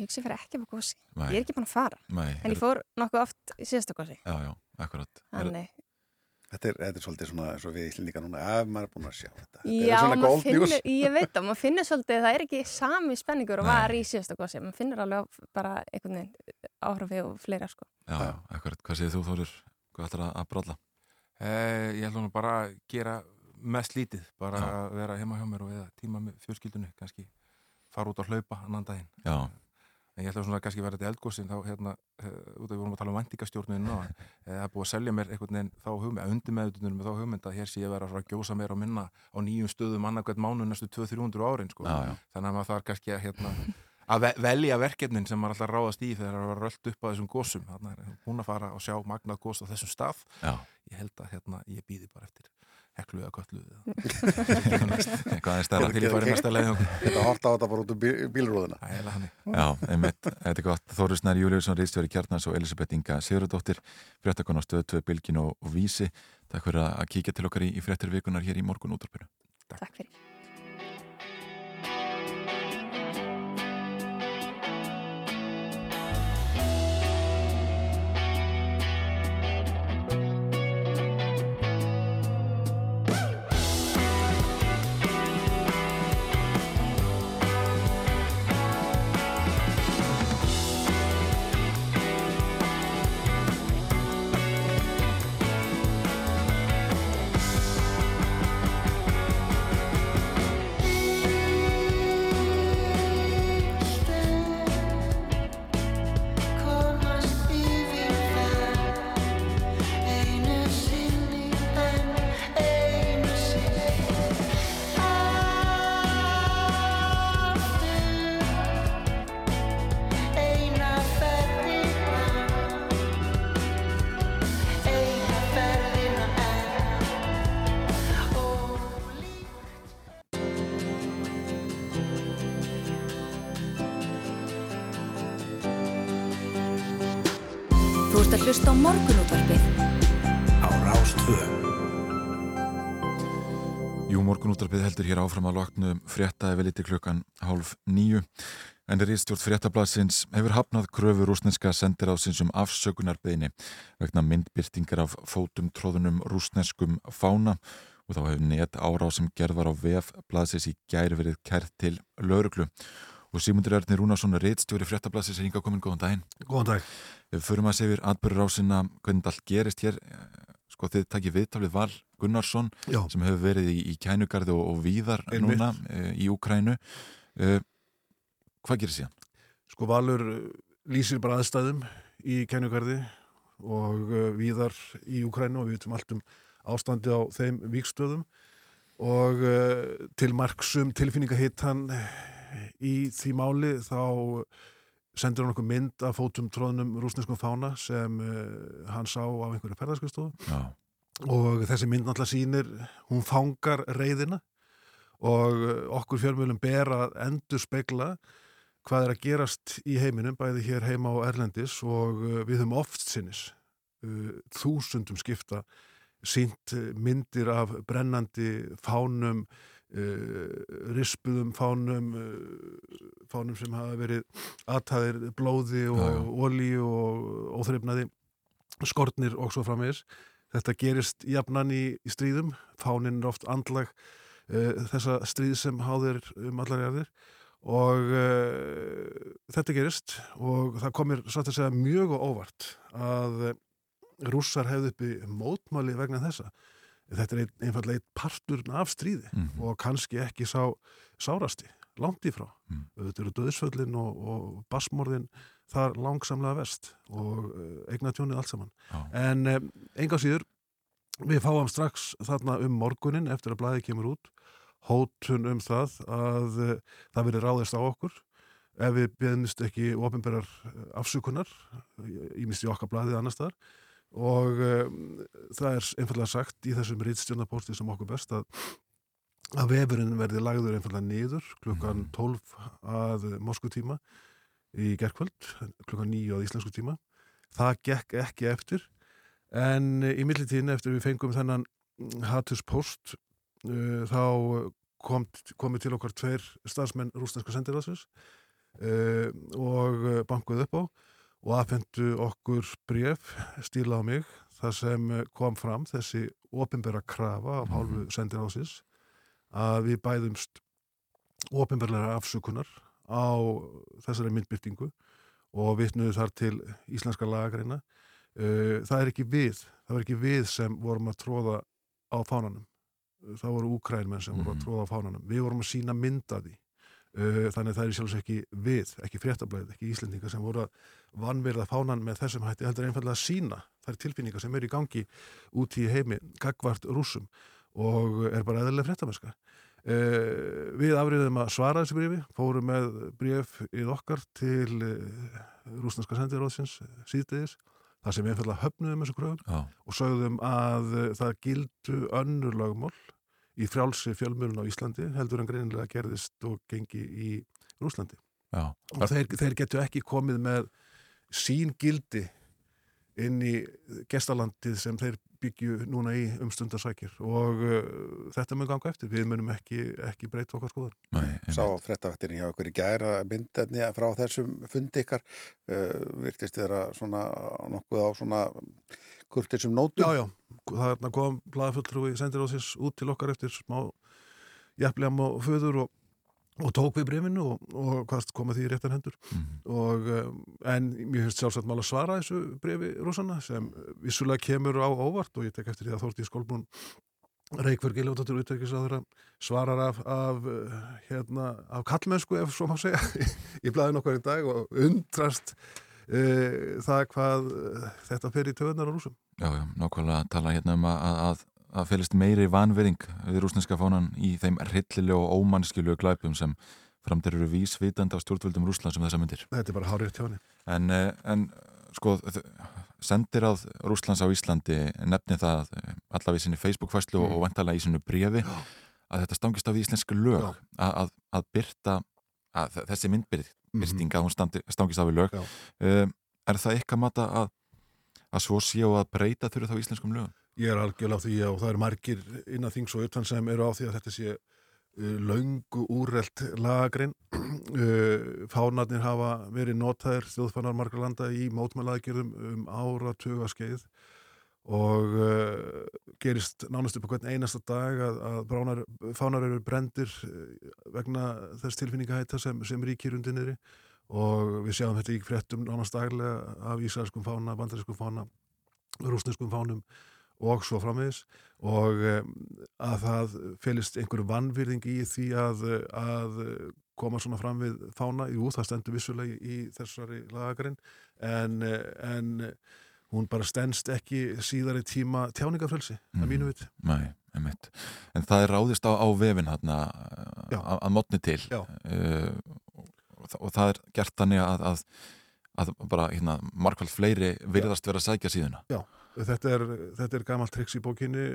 Ég hugsi fyrir ekki upp á gósi. Nei. Ég er ekki búin að fara. Nei, en ég fór nokkuð oft í síðasta gósi. Já, já, akkurat. Þannig. Þetta er, þetta er svolítið svona eins og við íslendinga núna ef maður er búin að sjá þetta Þetta Já, er svona maður finnur, ég veit það, maður finnur svolítið, það er ekki sami spenningur og var í síðasta gósi. Maður finnur alveg bara einhvern veginn áhrifi og fleira, sko. Já, já, akkurat. Hvað segir þú, Þórir? Hvað ætlar að, að bralla? Eh, ég ætla nú bara að gera mest lítið, bara að vera heima hjá mér og eða tíma með fjölskyldunni, kannski fara út að hlaupa annan daginn. Já. En ég ætla svona kannski að vera þetta eldgósin þá hérna, uh, út af við vorum að tala um vendingastjórninu ná, það er búið að selja mér einhvern veginn þá hugmynd, að undir meðutunum með þá hugmynd að hér sé ég vera að að gjósa mér og minna á nýjum stöðum annarkvæmt mánu næstu 200-300 árin sko. Já, já. þannig að maður þarf kannski að hérna, að ve velja verkefnin sem maður alltaf ráðast í þegar það var rölt upp á þessum er hún að fara og sjá magnað gós á þessum stað Já. ég held að hérna, ég býði bara eftir heklu eða köllu Eitthvað aðeins stærra. til ég fari næsta leið Þetta horta á þetta bara út um bíl, bílrúðuna Ægilega hannig Já, einmitt, þetta er gott. Þórir Snær Júliusson, Ríðstjóri Kjarnans og Elisabeth Inga Sigurðardóttir, fréttakon á stöðu 2 Bilgin og, og Vísi. Takk fyrir að kíkja til okkar í, í fréttir vikunar hér í morgun útvarpinu. Takk fyrir. Heldur áfram að loknu frétta eða liti klukkan hálf nýju. En ístjórn fréttablasins hefur hafnað kröfu rúsneska sendiráðsins um afsökunarbeðni vegna myndbyrtingar af fótum tróðunum rúsneskum fána og þá hefur net áráð sem gerðar á VF blaðsins í gæri verið kært til lauruglu. Og Sigmundur Ernir Rúnarsson, reitstjóri fréttablasins, er hinga komin, góðan daginn. Góðan dag. Við förum að segja atbyrður ásina hvernig allt gerist hér. Sko þið takkið viðtalið Val Gunnarsson Já. sem hefur verið í, í kænugarði og, og víðar Einmitt. núna e, í Úkrænu. E, hvað gerir síðan? Sko Valur uh, lýsir bara aðstæðum í kennugarði og uh, víðar í Ukrænu og við veitum allt um ástandi á þeim víkstöðum og til marksum tilfinningahittan í því máli þá sendur hann okkur mynd af fótum tróðnum rúsneskum fána sem uh, hann sá á einhverju ferðarskristofu. Og þessi mynd náttúrulega sýnir, hún fangar reyðina og uh, okkur fjölmjölum ber að endur spegla hvað er að gerast í heiminum, bæði hér heima og Erlendis og uh, við höfum oft sinnis uh, þúsundum skipta sínt myndir af brennandi fánum rispuðum fánum fánum sem hafa verið aðtæðir blóði og olíu og óþreifnaði skortnir og svo framvegis þetta gerist jafnan í, í stríðum fánin er oft andlag uh, þessa stríð sem háðir um allar jarðir og uh, þetta gerist og það komir satt að segja mjög og óvart að uh, rússar hefði uppi mótmáli vegna þessa þetta er ein, einfallega eitt partur af stríði Mhm. og kannski ekki sá sárasti, langt í frá Mm. þetta eru döðsföllin og, og basmorðin þar langsamlega vest og uh, eignatjónið allt saman. Já. en um, enga síður við fáum strax þarna um morgunin eftir að blæði kemur út hótun um það að uh, það verið ráðist á okkur. Ef við beðnist ekki ofinberar afsökunar ég misti okkar blæðið annar staðar. Og um, það er einfallega sagt í þessum rítstjórnapósti sem okkur best að að vefurinn verði lagður einfallega niður klukkan 12 að Moskvutíma í gerkvöld klukkan 9 að íslensku tíma. Það gekk ekki eftir en í millitíðin eftir við fengum þennan hatuspost uh, þá kom, komið til okkar tveir starfsmenn rúsneska sendiræðsins uh, og uh, bankuð upp á og aðfendu okkur bref stíla á mig þar sem kom fram þessi opinbera krafa af hálfu sendiráðsins að við bæðumst opinberlega afsökunar á þessari myndbyrtingu og vitnuðu þar til íslenska lagagreina. Uh, það er ekki við, það var ekki við sem vorum að tróða á fánanum. Uh, Það voru úkrænmenn sem voru að tróða á fánanum. Við vorum að sína mynda því. Uh, Þannig að það er sjálfs ekki við, ekki fréttablaðið, ekki Íslendingar sem voru að vanverða fánan með þessum hætti, heldur einfallega að sína þær tilfinningar sem eru í gangi út í heimi, gagvart rússum og er bara eðlilega fréttamennska. Uh, við afriðum að svara þessu brífi, fórum með bríf í okkar til uh, rúsneska sendiróðsins síðdegis, þar sem við einfallega höfnuðum þessu kröfum Já. og sögðum að það gildu önnur lögmál í frjálsi fjölmjölun á Íslandi heldur en greinilega gerðist og gengi í Rúslandi. Já. Og þeir, þeir getur ekki komið með sín gildi inn í gestalandið sem þeir byggju núna í umstundarsækir og uh, þetta mun ganga eftir. Við munum ekki, ekki breyta okkar skoðan. Sá frettavaktinni hjá okkur í gæra myndefni frá þessum fundi ykkar uh, virtist þeirra svona nokkuð á svona kurtisum nótum. Já, já, þarna kom blaðafulltrúi sendir á þess út til okkar eftir smá jafnlegam og föður og, og tók við brefinu og, og hvað koma því í réttan hendur. Og um, en mér finnst sjálfsagt mál að svara þessu brefi rúsana sem vissulega kemur á óvart og ég tek eftir því að Þórti Skólbrún Reykjörg Giljóttur útverkisáður svarar af, af uh, hérna, af kallmennsku ef svo má segja í blæðin okkar í dag og undrast uh, það hvað uh, þetta fer í töðunar á rúsum Já, já, nákvæmlega að tala hérna um að, að, að fylgist meiri vanvering við rúsneska fánan í þeim rillilega og ómannskjölu glæpum sem framtir eru vísvitandi á stjórnvöldum Rúsland sem þessa myndir. Þetta er bara hárið tjóni. En, eh, en sko, þ- sendiráð Rúslands á Íslandi nefni það allavega í sinni Facebook-fæslu Mm. og, vantalega í sinu brefi að þetta stangist við íslensku lög að, að, að byrta að þ- þessi myndbyrting Mhm. mm að hún standi, stangist á við lög um, er það eitthvað mata að að svo séu að breyta þurfi þá íslenskum lögum? Ég er algjörlega á því og það eru margir innan þings og utan sem eru á því að þetta sé uh, löngu úrrelt lagagrein. Uh, fánarnir hafa verið notaðir þjóðfannar margar landa í mótmælaðgjörðum um ára tuga skeið og uh, gerist nánast upp á hvern einasta dag að, að bránar, fánar eru brendir uh, vegna þess tilfinningahætta sem, sem ríkir undir niðri. Og við sjáum þetta í fréttum nánast daglega af ísælskum fána, bandarískum fána rúsneskum fánum og svo framvegis. Og um, að það felist einhverju vannvirðing í því að, að koma svona fram við fána, jú það stendur vissulega í, í þessari lagagarinn en, en hún bara stendst ekki síðari tíma tjáningafrelsi, að mínu viti. Nei, einmitt. En það er ráðist á, á vefin hérna að, mótni til. Uh, og, og það er gert þannig að, að, að bara hérna, markvælt fleiri virðast vera að sækja síðuna. Já, þetta er, þetta er gamalt triks í bókinni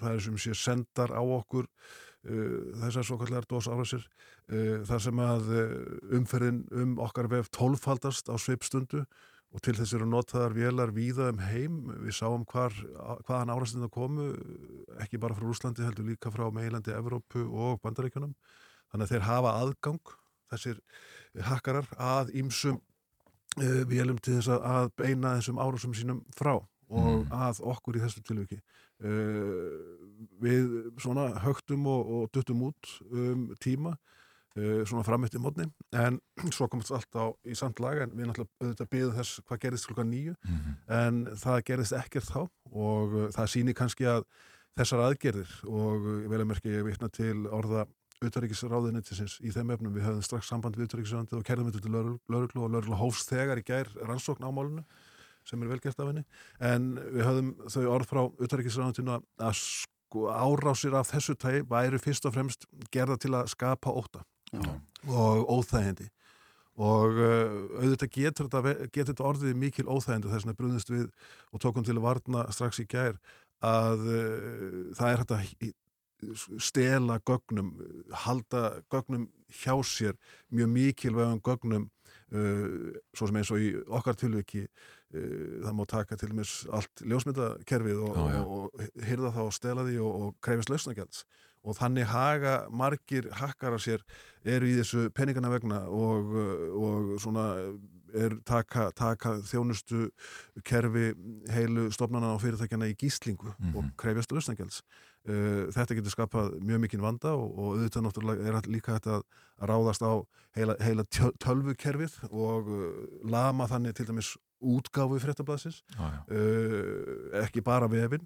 það er sem sé sendar á okkur uh, þessar svo kallar dós árásir uh, þar sem að uh, umferðin um okkar vef tólfaldast á sveipstundu og til þess eru notaðar vélar víða um heim. Við sáum hvar, hvaðan árástinna komu, ekki bara frá Rúslandi heldur líka frá meilandi Evrópu og Bandaríkjunum. Þannig að þeir hafa aðgang, þessir hakkarar, að ímsum uh, vélum til þess að, beina þessum árásum sínum frá og að okkur í þessu tilviki. Uh, við svona högtum og, og duttum út um tíma uh, svona fram eftir mótni en svo komast allt á í samt lag en við náttúrulega auðvitað byggðum þess hvað gerist klukkan nýju en það gerist ekkert þá og uh, það sýnir kannski að þessar aðgerðir og vel að merkja ég vitna til orða utaríkisráðunnitisins í þeim efnum. Við höfðum strax samband við utaríkisráðunni og kerðum þetta til lauruglu og lauruglu hófst þegar í gær rannsókn á málunu sem er velgert af henni. En við höfðum þau orð frá utaríkisráðunnitinu að sko árásir af þessu tægi væri fyrst og fremst gerða til að skapa óta og óþægindi. Og uh, auðvitað getur þetta, getur þetta orðið mikil óþægindi þess vegna brúðist við og tókum til að varna strax í gær að uh, það er þetta stela gögnum, halda gögnum hjá sér mjög mikilvægum gögnum uh, svo sem eins og í okkar tilviki það má taka til dæmis allt ljósmyndakerfið og, og, og hyrða það og stela því og, og krefist lausnagjalds og þannig haga margir hakkarar sér eru í þessu peningana vegna og, og svona er taka, taka þjónustu kerfi heilu stofnana og fyrirtækjana í gíslingu og krefjast lausnagjalds. Uh, þetta getur skapað mjög mikinn vanda og, og auðvitað náttúrulega er líka þetta að ráðast á heila, heila tölvukerfið og uh, lama þannig til dæmis útgáfu fréttablasins Já, já. uh, ekki bara vefinn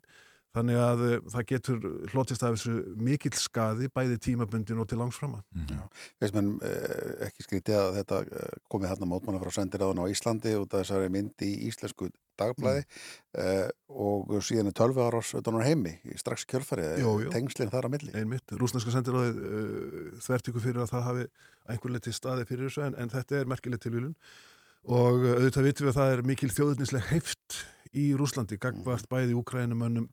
þannig að uh, það getur hlotist af þessu mikill skaði bæði tímabundin og til langs framar Veist menn eh, ekki skrítið að þetta eh, komið hérna mótmanna frá sendiráðun á Íslandi út af þessari mynd í íslensku dagblæði mm. og síðan er tölvi ára utan á heimi strax í kjölfarið, Jú, jú. tengslinn þar á milli. Einmitt, rúsneska sendiráðið uh, þvertíku fyrir að það hafi einhver liti staði fyrir þessu en, en þetta er merkileg tilvílun og uh, auðvitað vitum við að það er mikil þjóðurnisleg heift í Rúslandi, gagvart bæði úkrænumönnum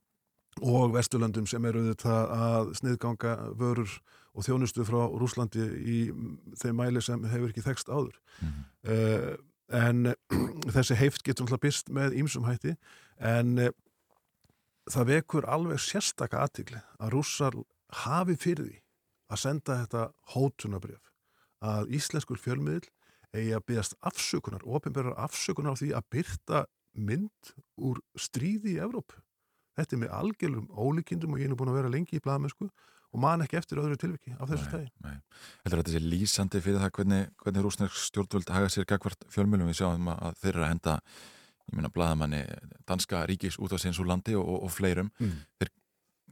og vesturlöndum sem eru auðvitað að sniðganga vörur og þjónustu frá Rúslandi í mm, þeim mæli sem hefur ekki þekst áður. Uh, en þessi heift getur náttúrulega byrst með ýmsum hætti en uh, það vekur alveg sérstaka aðtigli að rússar hafi fyrir því að senda þetta hótunabrjöf að íslenskur fjölmiðl eigi að byggast afsökunar, ofinberðar afsökunar á því að byrta mynd úr stríði í Evrópu. Þetta er með algjörum ólíkindum og ég er nú búin að vera lengi í blaðamennsku og man ekki eftir öðru tilviki af þessu stæði. Þetta sé lýsandi fyrir það hvernig, hvernig rúsnesk stjórnvöld haga sér gagvart fjölmjölum við sjáum að þeir eru að henda ég meina blaðamanni danska ríkis út af sinns úr landi og, og, og fleirum. Mm. þeir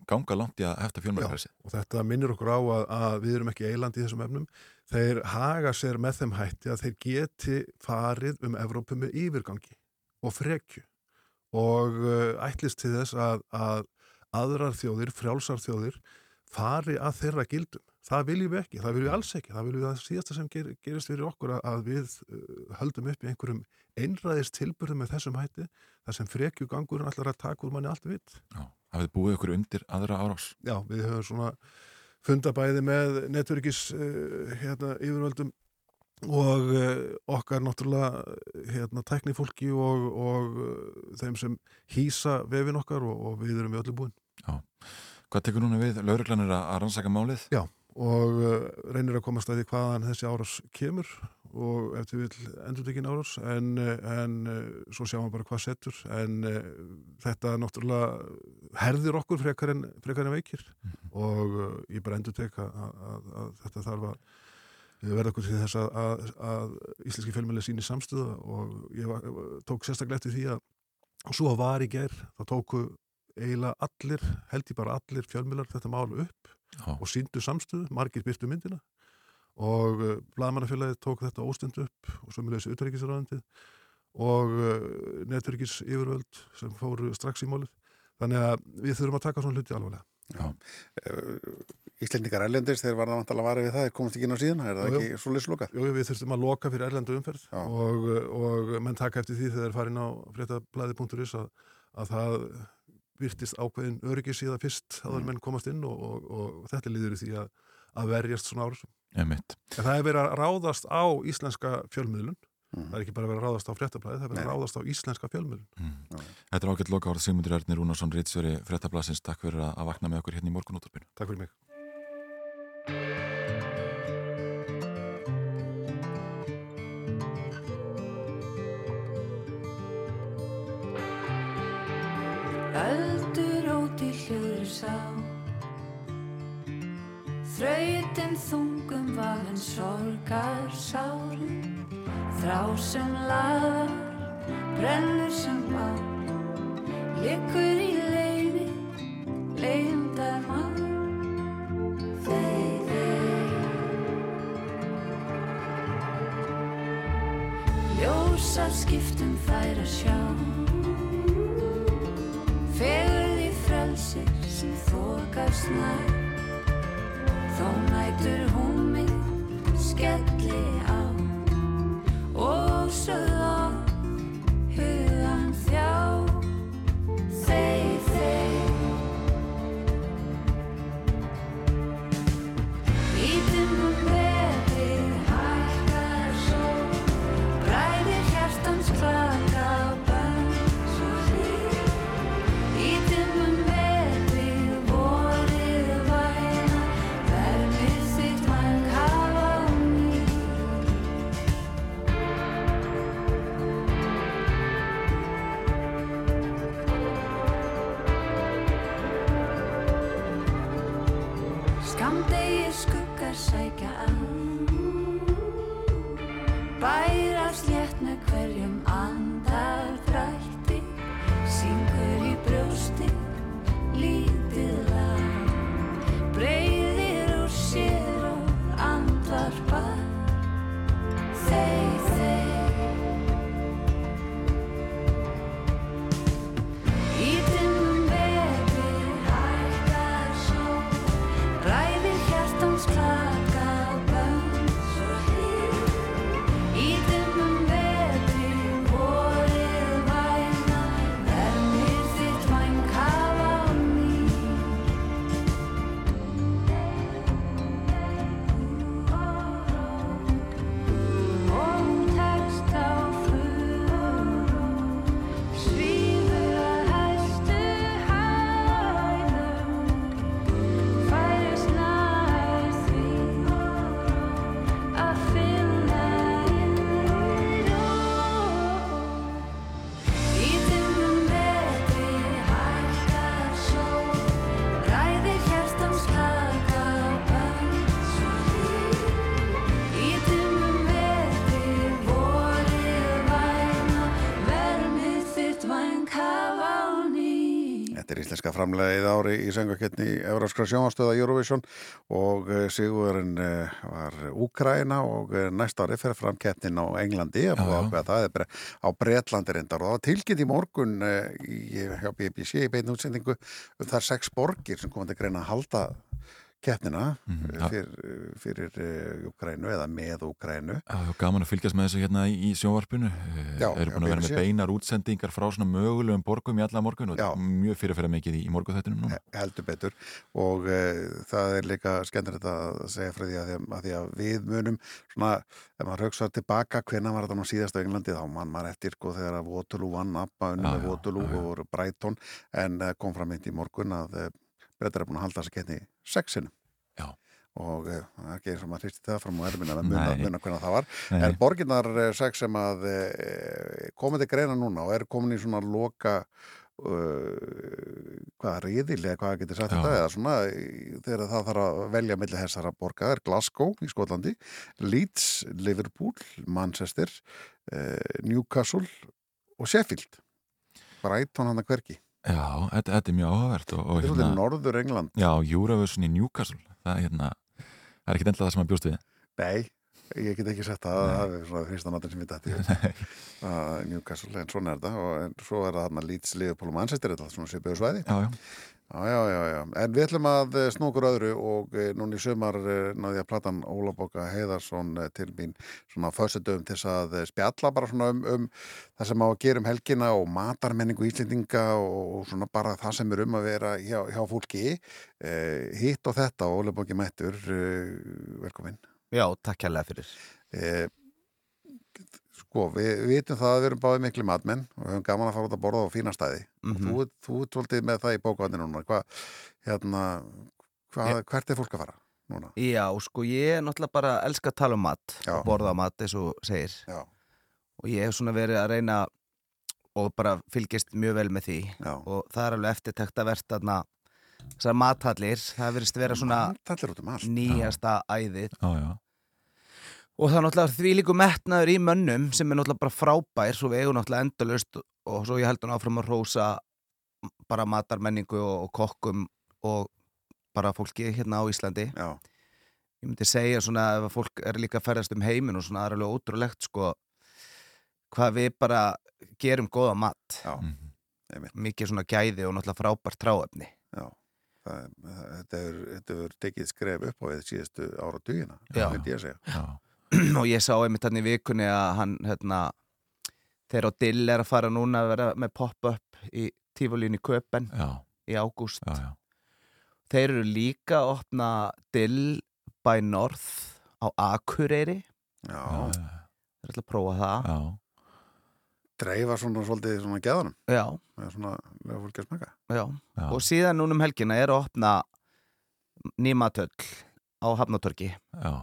ganga langt í að hefta fjölmjölfrelsi og þetta minnir okkur á að, að við erum ekki eiland í þessum efnum. Þeir haga sér með þeim hætti að þeir geti farið um Evrópu með yfirgangi og frekju og uh, ætlist til þess að, að aðrar þjóðir, frjálsar þjóðir fari að þeirra gildum. Það viljum við ekki, það viljum við alls ekki. Það viljum við að síðasta sem ger, gerist fyrir okkur að, að við uh, höldum upp í einhverjum einræðist tilburðum með þessum hætti þar sem frekju gangurinn allar að taka úr manni allt vitt hafið búið ykkur undir aðra árás? Já, við höfum svona fundabæði með netverkis uh, hérna, yfirvöldum og uh, okkar náttúrulega hérna, teknifólki og, og uh, þeim sem hýsa vefin okkar og, og við erum við öllu búin. Já. Hvað tekur núna við? Lauruglan er að rannsaka málið? Já, og uh, reynir að komast að því hvaðan þessi árás kemur og eftir vil endur tekin árás en, en svo sjáum við bara hvað setur en þetta náttúrulega herðir okkur frekar en, frekar en veikir og uh, ég bara endur tek að, að, að, að þetta þarf að verða okkur til þess að, að, að íslenski fjölmjöli síni samstöða og ég var, tók sérstaklega eftir því að og svo var í ger, þá tóku eiginlega allir, held ég bara allir fjölmjölar þetta mál upp Já. og síndu samstöðu, margir byrtu myndina og uh, blaðmannafélagið tók þetta óstund upp og svo mjög þessi utverkisræðandið og uh, netverkis yfirvöld sem fóru strax í málið þannig að við þurfum að taka svona hluti alvarlega. Íslendingar erlendis, þeir var það vantala að vara við það, þeir komast ekki inn á síðan, er það Jú, ekki svo lislokað? Jú, við þurftum að loka fyrir erlendu umferð og, og menn taka eftir því þegar þeir farin á fréttablaði.is að, að það virtist ákveðin öryggi síða fyrst að Mm. menn komast inn og, og, og þetta líður í því að, að verjast svona. En það er verið að ráðast á íslenska fjölmiðlun. Mm. Það er ekki bara að ráðast á fréttablaði, það er að ráðast á íslenska fjölmiðlun. Þetta er ágætt loka árið Sigmundur Ernir Rúnarsson Rítsveri Frettablasins. Takk fyrir að vakna með okkur hérna í morgunúttarpinu. Takk fyrir mig. Öldur í hljóður sá Þrautin þungum vafin sorgar sárum Þrá sem laðar, brennur sem bá Liggur í leiði, leiðindar mann Þeir, þeir Ljósar skiptum þær að sjá. Fegurð í frelsi sem þokast nær. Þó nætur Íslenska framlegið ári í söngvakettni Európskra sjónvastöða Eurovision og eh, sigurinn eh, var Úkraina og eh, næsta ári fer fram kettnin á Englandi já. ákveða það er bara á Bretlandi reyndar og það var tilkynnt í morgun í, hjá BBC í beinu útsendingu um þar sex borgir sem komandi greina að halda keppnina mm ja. fyr, fyrir uh, Ukrænu eða með Ukrænu Já, gaman að fylgjast með þessu hérna í, sjónvarpinu. Já, Eru búin að vera með beinar útsendingar frá svona mögulegum borgum í alla morgun og Já. mjög fyrirferða mikið í, morguþættinum núna. heldur betur og uh, það er líka skemmtilegt að segja frá því að, að, að því að við munum svona, ef maður hugsa tilbaka hvenna var þetta nú síðast á Englandi þá mann maður eftir sko þegar að Waterloo vann Abba unni Já, með Waterloo og Brighton en uh, kom fram eitt í morgun að uh, breytar er búin að halda þess að ketni sexinu Já. og uh, það er ekki eins og maður hristi það fram á ermina að muna, muna hvernig það var Nei. en borginnar eh, sex sem að uh, komið til greina núna og er komin í svona loka uh, hvað riðil eða hvað getur sagt Já. þetta eða svona þegar það þarf að velja milli þessara borga er Glasgow í Skotlandi Leeds, Liverpool, Manchester uh, Newcastle og Sheffield Brighton hann að hverki Já, þetta, þetta er mjög áhugavert. og- og Þetta er svolítið Norður England Já, Eurovision í Newcastle. Það er, hérna, það er ekki endla það sem að bjóst við. Nei, ég get ekki sett það það er svona fyrsta náttúr sem við dætti uh, Newcastle, en svona er þetta og svo er það hann að Leeds, Liverpool og Manchester þetta er svona svipuðu svæði Já, já. Já, já, já, já. En við ætlum að eh, snúkur öðru og e, núna í sumar e, náði að platan Ólaboka Heiðarsson e, til mín svona fössutum til að eh, spjalla bara svona um, um það sem á að gera um helgina og matarmenningu íslendinga og, og svona bara það sem er um að vera hjá, hjá fólki e, hitt og þetta Ólaboki Mættur e, velkomin Já, takk kærlega fyrir. e, Sko, við vitum það að við erum báðið miklu matmenn og við höfum gaman að fara út að borða á fína stæði Mhm. og þú, þú ert svolítið með það í bókvæðinu núna hvað, hérna hvað, hvert er fólk að fara núna? Já, sko, ég er náttúrulega bara að elska að tala um mat Já. og borða mat, eins og segir. Já. Og ég hef svona verið að reyna og bara fylgist mjög vel með því Já. og það er alveg eftirtekt að verða þarna þessar mathallir, það verðist vera svona um allt. nýjasta æðið Já, já. Og það er náttúrulega því líku metnaður í mönnum sem er náttúrulega bara frábær svo við eigum náttúrulega endalust og svo ég held hún áfram að rósa bara matarmenningu og, og kokkum og bara fólki hérna á Íslandi. Já. ég myndi segja svona ef að fólk er líka að ferðast um heimin og svona það er alveg ótrúlegt sko hvað við bara gerum góða mat. Já, mikið svona gæði og náttúrulega frábært tráefni. Já, það, þetta er þetta er tekið skref upp á við síðustu ára dugina, myndi ég að segja. Já. og ég sá einmitt hann í vikunni að hann hérna, þegar á dill er að fara núna að vera með pop-up í tífólínu í Köpen Já. í ágúst Já, já. þeir eru líka að opna dill by North á Akureyri Já, þeir ætla að prófa það Já. dreifa svona svolítið svona geðanum er svona lega fólki að smaka Já. og síðan núna um helgina er að opna nýmatöll á Hafnatorgi Já.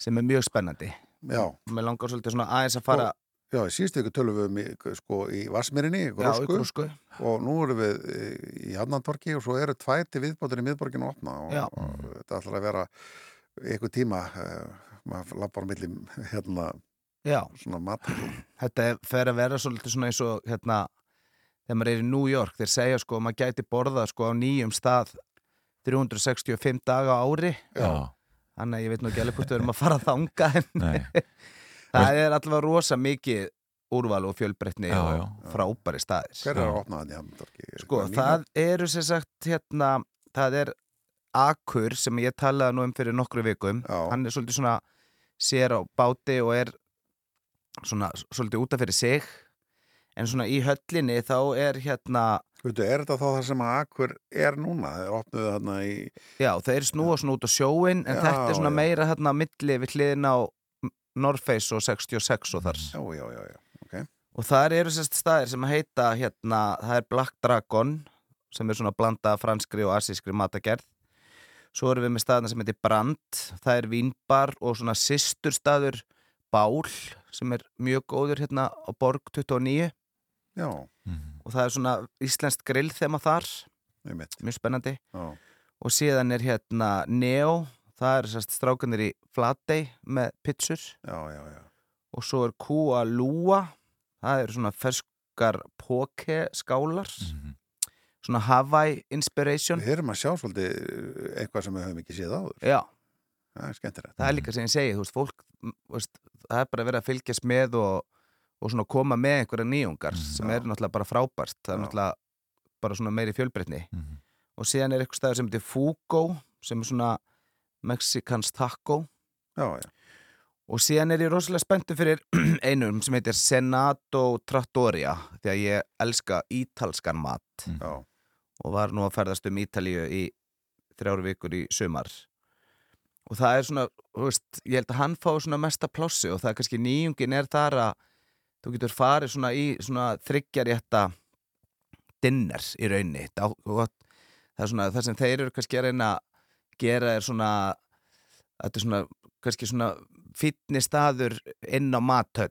Sem er mjög spennandi Já. og mér langar svolítið svona aðeins að fara Já, í síðustu ykkur tölum við um í, sko, í Já, í Grósku, og nú erum við eh, í Hafnandorki og svo eru tvær til viðbótur í miðborginu opna og, Já. og þetta ætlar að vera ykkur tíma uh, maður lappar milli hérna Já. svona matalum þetta er- fer að vera svolítið svona eins og hérna, þegar maður er í New York þeir segja sko að maður gæti borða sko á nýjum stað 365 daga á ári Já. Þannig að ég veit nú ekki alveg hvort við erum að fara að þanga það er allavega rosa mikið úrval og fjölbreytni Já, og já. frábæri staðir Hver er að opna þannig Hafnandorki? Sko, það eru sem sagt hérna, það er Akur sem ég talaði nú um fyrir nokkru vikum Já. hann er svolítið svona sér á báti og er svona svolítið útaf fyrir sig en svona í höllinni þá er hérna Veitu, er þetta þá það sem að Akur er núna? Það er opnuð þarna í Já, þeir snúa svona út á sjóin en Já, þetta er svona já. meira hérna milli við hliðin á Norface og 66 og þar. Já, já, já, já, ok. Og þar eru sérst staðir sem heita hérna, það er Black Dragon sem er svona blanda franskri og asískri matagerð. Svo erum við með staðina sem heitir Brand það er vínbar og svona systurstaður Bál sem er mjög góður hérna á Borg 29 Já, og það er svona íslenskt grill þema þar. Einmitt. mjög spennandi. Já. og síðan er hérna Neo. Það er sérst strákanir í Flatey með pizzur. Já, já, já. og svo er Kua Lua. Það eru svona ferskar poke skálar svona Hawaii inspiration. Við erum að sjá svolítið eh, eitthvað sem við höfum ekki séð áður. Já. Það er skemmtilegt. Það er líka sem ég segi, þú veist, fólk veist, það er bara verið að fylgjast með og, og svona koma með einhverja nýjungar sem er náttúrulega bara frábært það er náttúrulega bara svona meiri fjölbreytni. Og síðan er eitthvað staður sem heitir Fugo sem er svona Mexicans Taco. Já, já. Og síðan er ég rosalega spenntu fyrir einum sem heitir Senato Trattoria því að ég elska ítalskan mat. Já. og var nú að ferðast um Ítalíu í þrjár vikur í sumar. Og það er svona, veist, ég held að hann fá svona mesta plássi og það er kannski nýjungin er þar að þú getur farið svona í svona þryggjarétta dinner í raunni það, það er svona, það sem þeir eru kannski að reyna að gera er svona þetta er svona, kannski svona fitni staður inn á matöll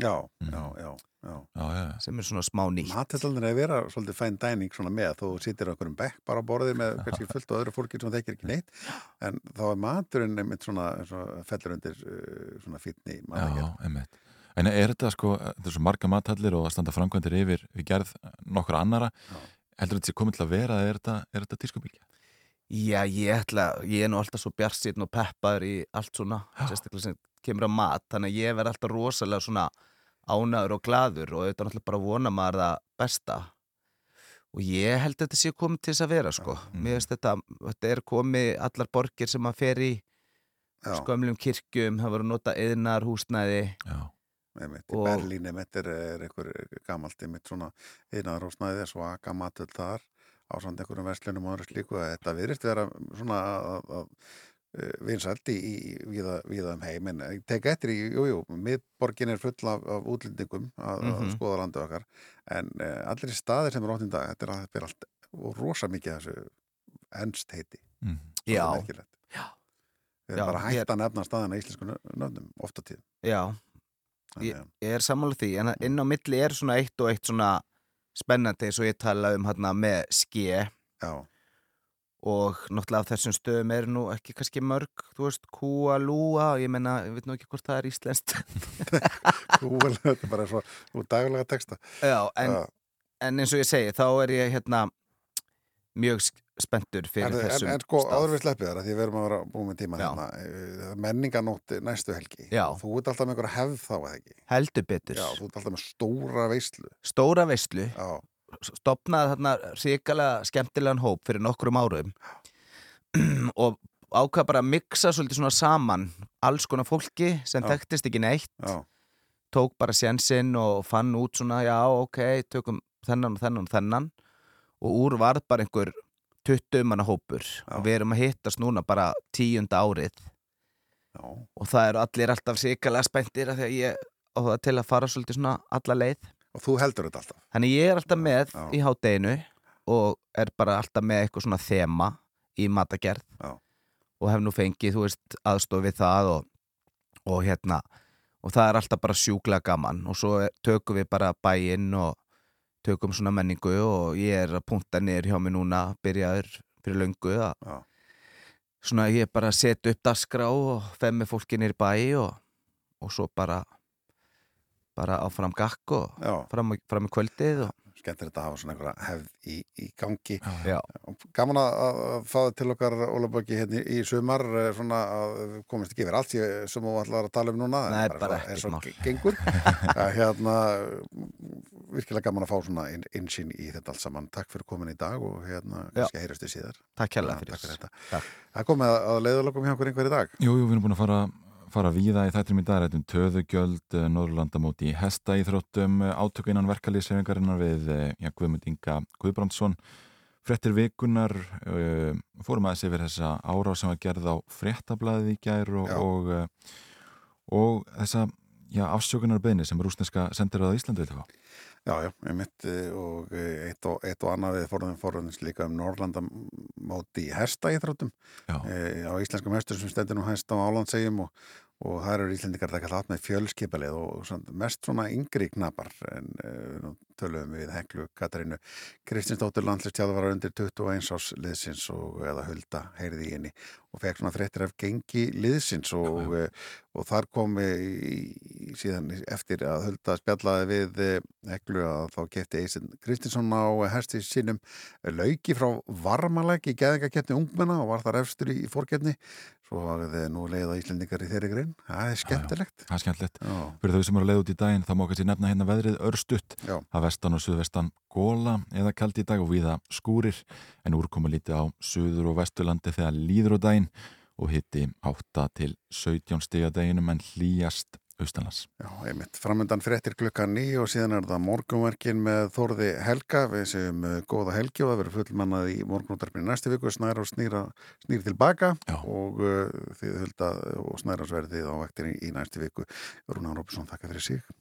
Já, já, já, já. já, já. sem er svona smá nýtt Matöldin er að vera svolítið fæn dæning svona með þú sittir á einhverjum bekk bara á borðið með kannski fullt og öðru fólki sem þekkir ekki neitt en þá er maturinn einmitt svona, svona fellur undir uh, svona fitni Já, einmitt. En er þetta sko, þetta er svo marga mathallir og að standa framkvæmdir yfir við gerð nokkur annara, heldur þetta sé komið til að vera eða er þetta, er þetta tískubíkja? Já, ég ætla, ég er nú alltaf svo bjarsinn og peppaður í allt svona, sérstaklega sem kemur á mat, þannig að ég verð alltaf rosalega svona ánæður og gladur og auðvitað náttúrulega bara vona maður það besta. Og ég held að þetta sé komið til þess að vera sko, mér finnst þetta, þetta er komið allar borgir sem maður fer í skömmlum kirkjum, það voru að nota eðnar húsnæði Já. Einmitt, í Berlín einmitt er, er einhver gamalt einmitt svona einaðarósnæði svaka matöld þar á samt einhverjum verslunum og öðru slíku að þetta virðist vera svona að, að vinsældi í, í viða, viða um heim en ég tek eftir í, jújú, jú, miðborgin er full af, af útlendingum að, Mhm. að skoða landu okkar en uh, allir staðir sem er óttinn dag þetta er að þetta er allt og rosa mikið þessu ennst heiti Mm. Já. Já. Já, erum bara ég- hægt að nefna staðina í íslensku nöfnum ofta tíð Já, ég, ég er sammála því en inn á milli er svona eitt og eitt svona spennandi eins og ég tala um hérna með ske. Já. og náttúrulega af þessum stöðum er nú ekki kannski mörg, þú veist, kúa, lúa ég menna, ég veit nú ekki hvort það er íslenskt. Kúa, þetta er bara svo úr daglega texta. Já, en, en eins og ég segi, þá er ég hérna mjög spenntur fyrir En, þessum en sko, áður við sleppið þar að því við erum að vera búið með tíma hérna eh, menninganótt næstu helgi. Já. þú ert alltaf með einhverja hefð þá eða ekki? Heldur betur. Já, þú ert alltaf með stóra veislu. Stóra veislu. Já. Stopnaði þarna ríkalega skemmtilegan hóp fyrir nokkrum árum. Og ákvað bara að mixa svolítið svona saman alls konar fólki sem Já. þekktist ekki neitt. Já. tók bara sjensinn og fann út svona já ok, tökum þennan og þennan og þennan og úr varð bara einhver 20 manna hópur. Og við erum að hittast núna bara tíunda árið. Já. og það eru allir alltaf sikalega spenntir að ég til að fara svolítið svona alla leið. Og þú heldur þetta alltaf? Þannig ég er alltaf með í hádeginu og er bara alltaf með eitthvað svona þema í matagerð Já. og hef nú fengið, þú veist, aðstof við það og, og hérna. Og það er alltaf bara sjúklega gaman. Og svo tökum við bara bæinn og tökum svona menningu og ég er að punta niður hjá mig núna byrjaður fyrir löngu að Já. svona ég er bara að setja upp dasgrá og femmi fólki niður bæ og, og svo bara bara áfram gakk og fram, fram í kvöldið og skemmtir þetta að hafa svona einhverja hefð í, í gangi. Já. gaman að, að fá það til okkar Ólafböki hérna í sumar eh, svona að við komumst ekki yfir allt ég- sem þú ætlar að tala um núna. Nei, en bara svo- ekkert eins og mál. ge- gengur. Hérna virkilega gaman að fá svona inn, innsýn í þetta allt saman. Takk fyrir komin í dag og hérna kannski heyrastu síðar. Takk Já, fyrir. takk fyrir þetta. Það er komið að- að leiðalokum hjá okkur einhver í dag. Jú, jú, við erum búin að fara, fara víða í þættinum í dag, rættum töðugjöld, eh, Norðurlandamóti í hesta íþróttum, átöku innan verkalýssefingarinnar við eh, já, Guðmund Inga Guðbrandsson, fréttir vikunar, uh, fórum aðeins yfir þessa ára sem var gerð á fréttablaðið í gær og, og, uh, og þessa já, afsökunarbeðni sem rúsneska sendir á Íslandi vil fá. Já, já, ég mitt og eh, eitt og, eitt og annað við fórum fórumins líka um Norrlandamóti í hesta íþróttum e, á íslenskum hestur sem stendur nú hæst á Álandsegjum og, og það eru íslendingar það kallat með fjölskipalið og svona, mest svona yngri knapar en e, nú töluðum við Heklu Katarínu Kristinsdóttur landslistjáða var undir 21 ás liðsins og eða hulda heyrði í henni og fekk svona fréttir af gengi liðsins og, e, og þar kom í, í, síðan eftir að hulda spjallaði við e, Heklu að þá kefti Eisen Kristinsson á hesti sínum lauki frá varmalæk í geðingakeppni ungmenna og var þar efstur í fórkeppni svo hafið þið nú leiða Íslendingar í þeirri grein. Það er skemmtilegt. Það er skemmtilegt. Fyrir þau sem eru að leiða út í daginn þá má kannski nefna hérna veðrið örstutt. Já. Vestan og suðvestan góla eða kaldi í dag og viða skúrir en úrkoma lítið á suður og vesturlandi þegar líður á daginn og hitti 8 til 17 stigadeginum en hlýjast austanlands. Já, einmitt. Framöndan fréttir klukkan ný og síðan er það morgunverkin með Þórði Helga. Við séum uh, góða helgi og það verður fullmannað í morgunútarpinu næstu viku. Snæra og snýra, snýra tilbaka Já. og uh, þið hulda og snærasverðið á vektinni í næstu viku. Rúna Rópsson, þakka fyrir sig.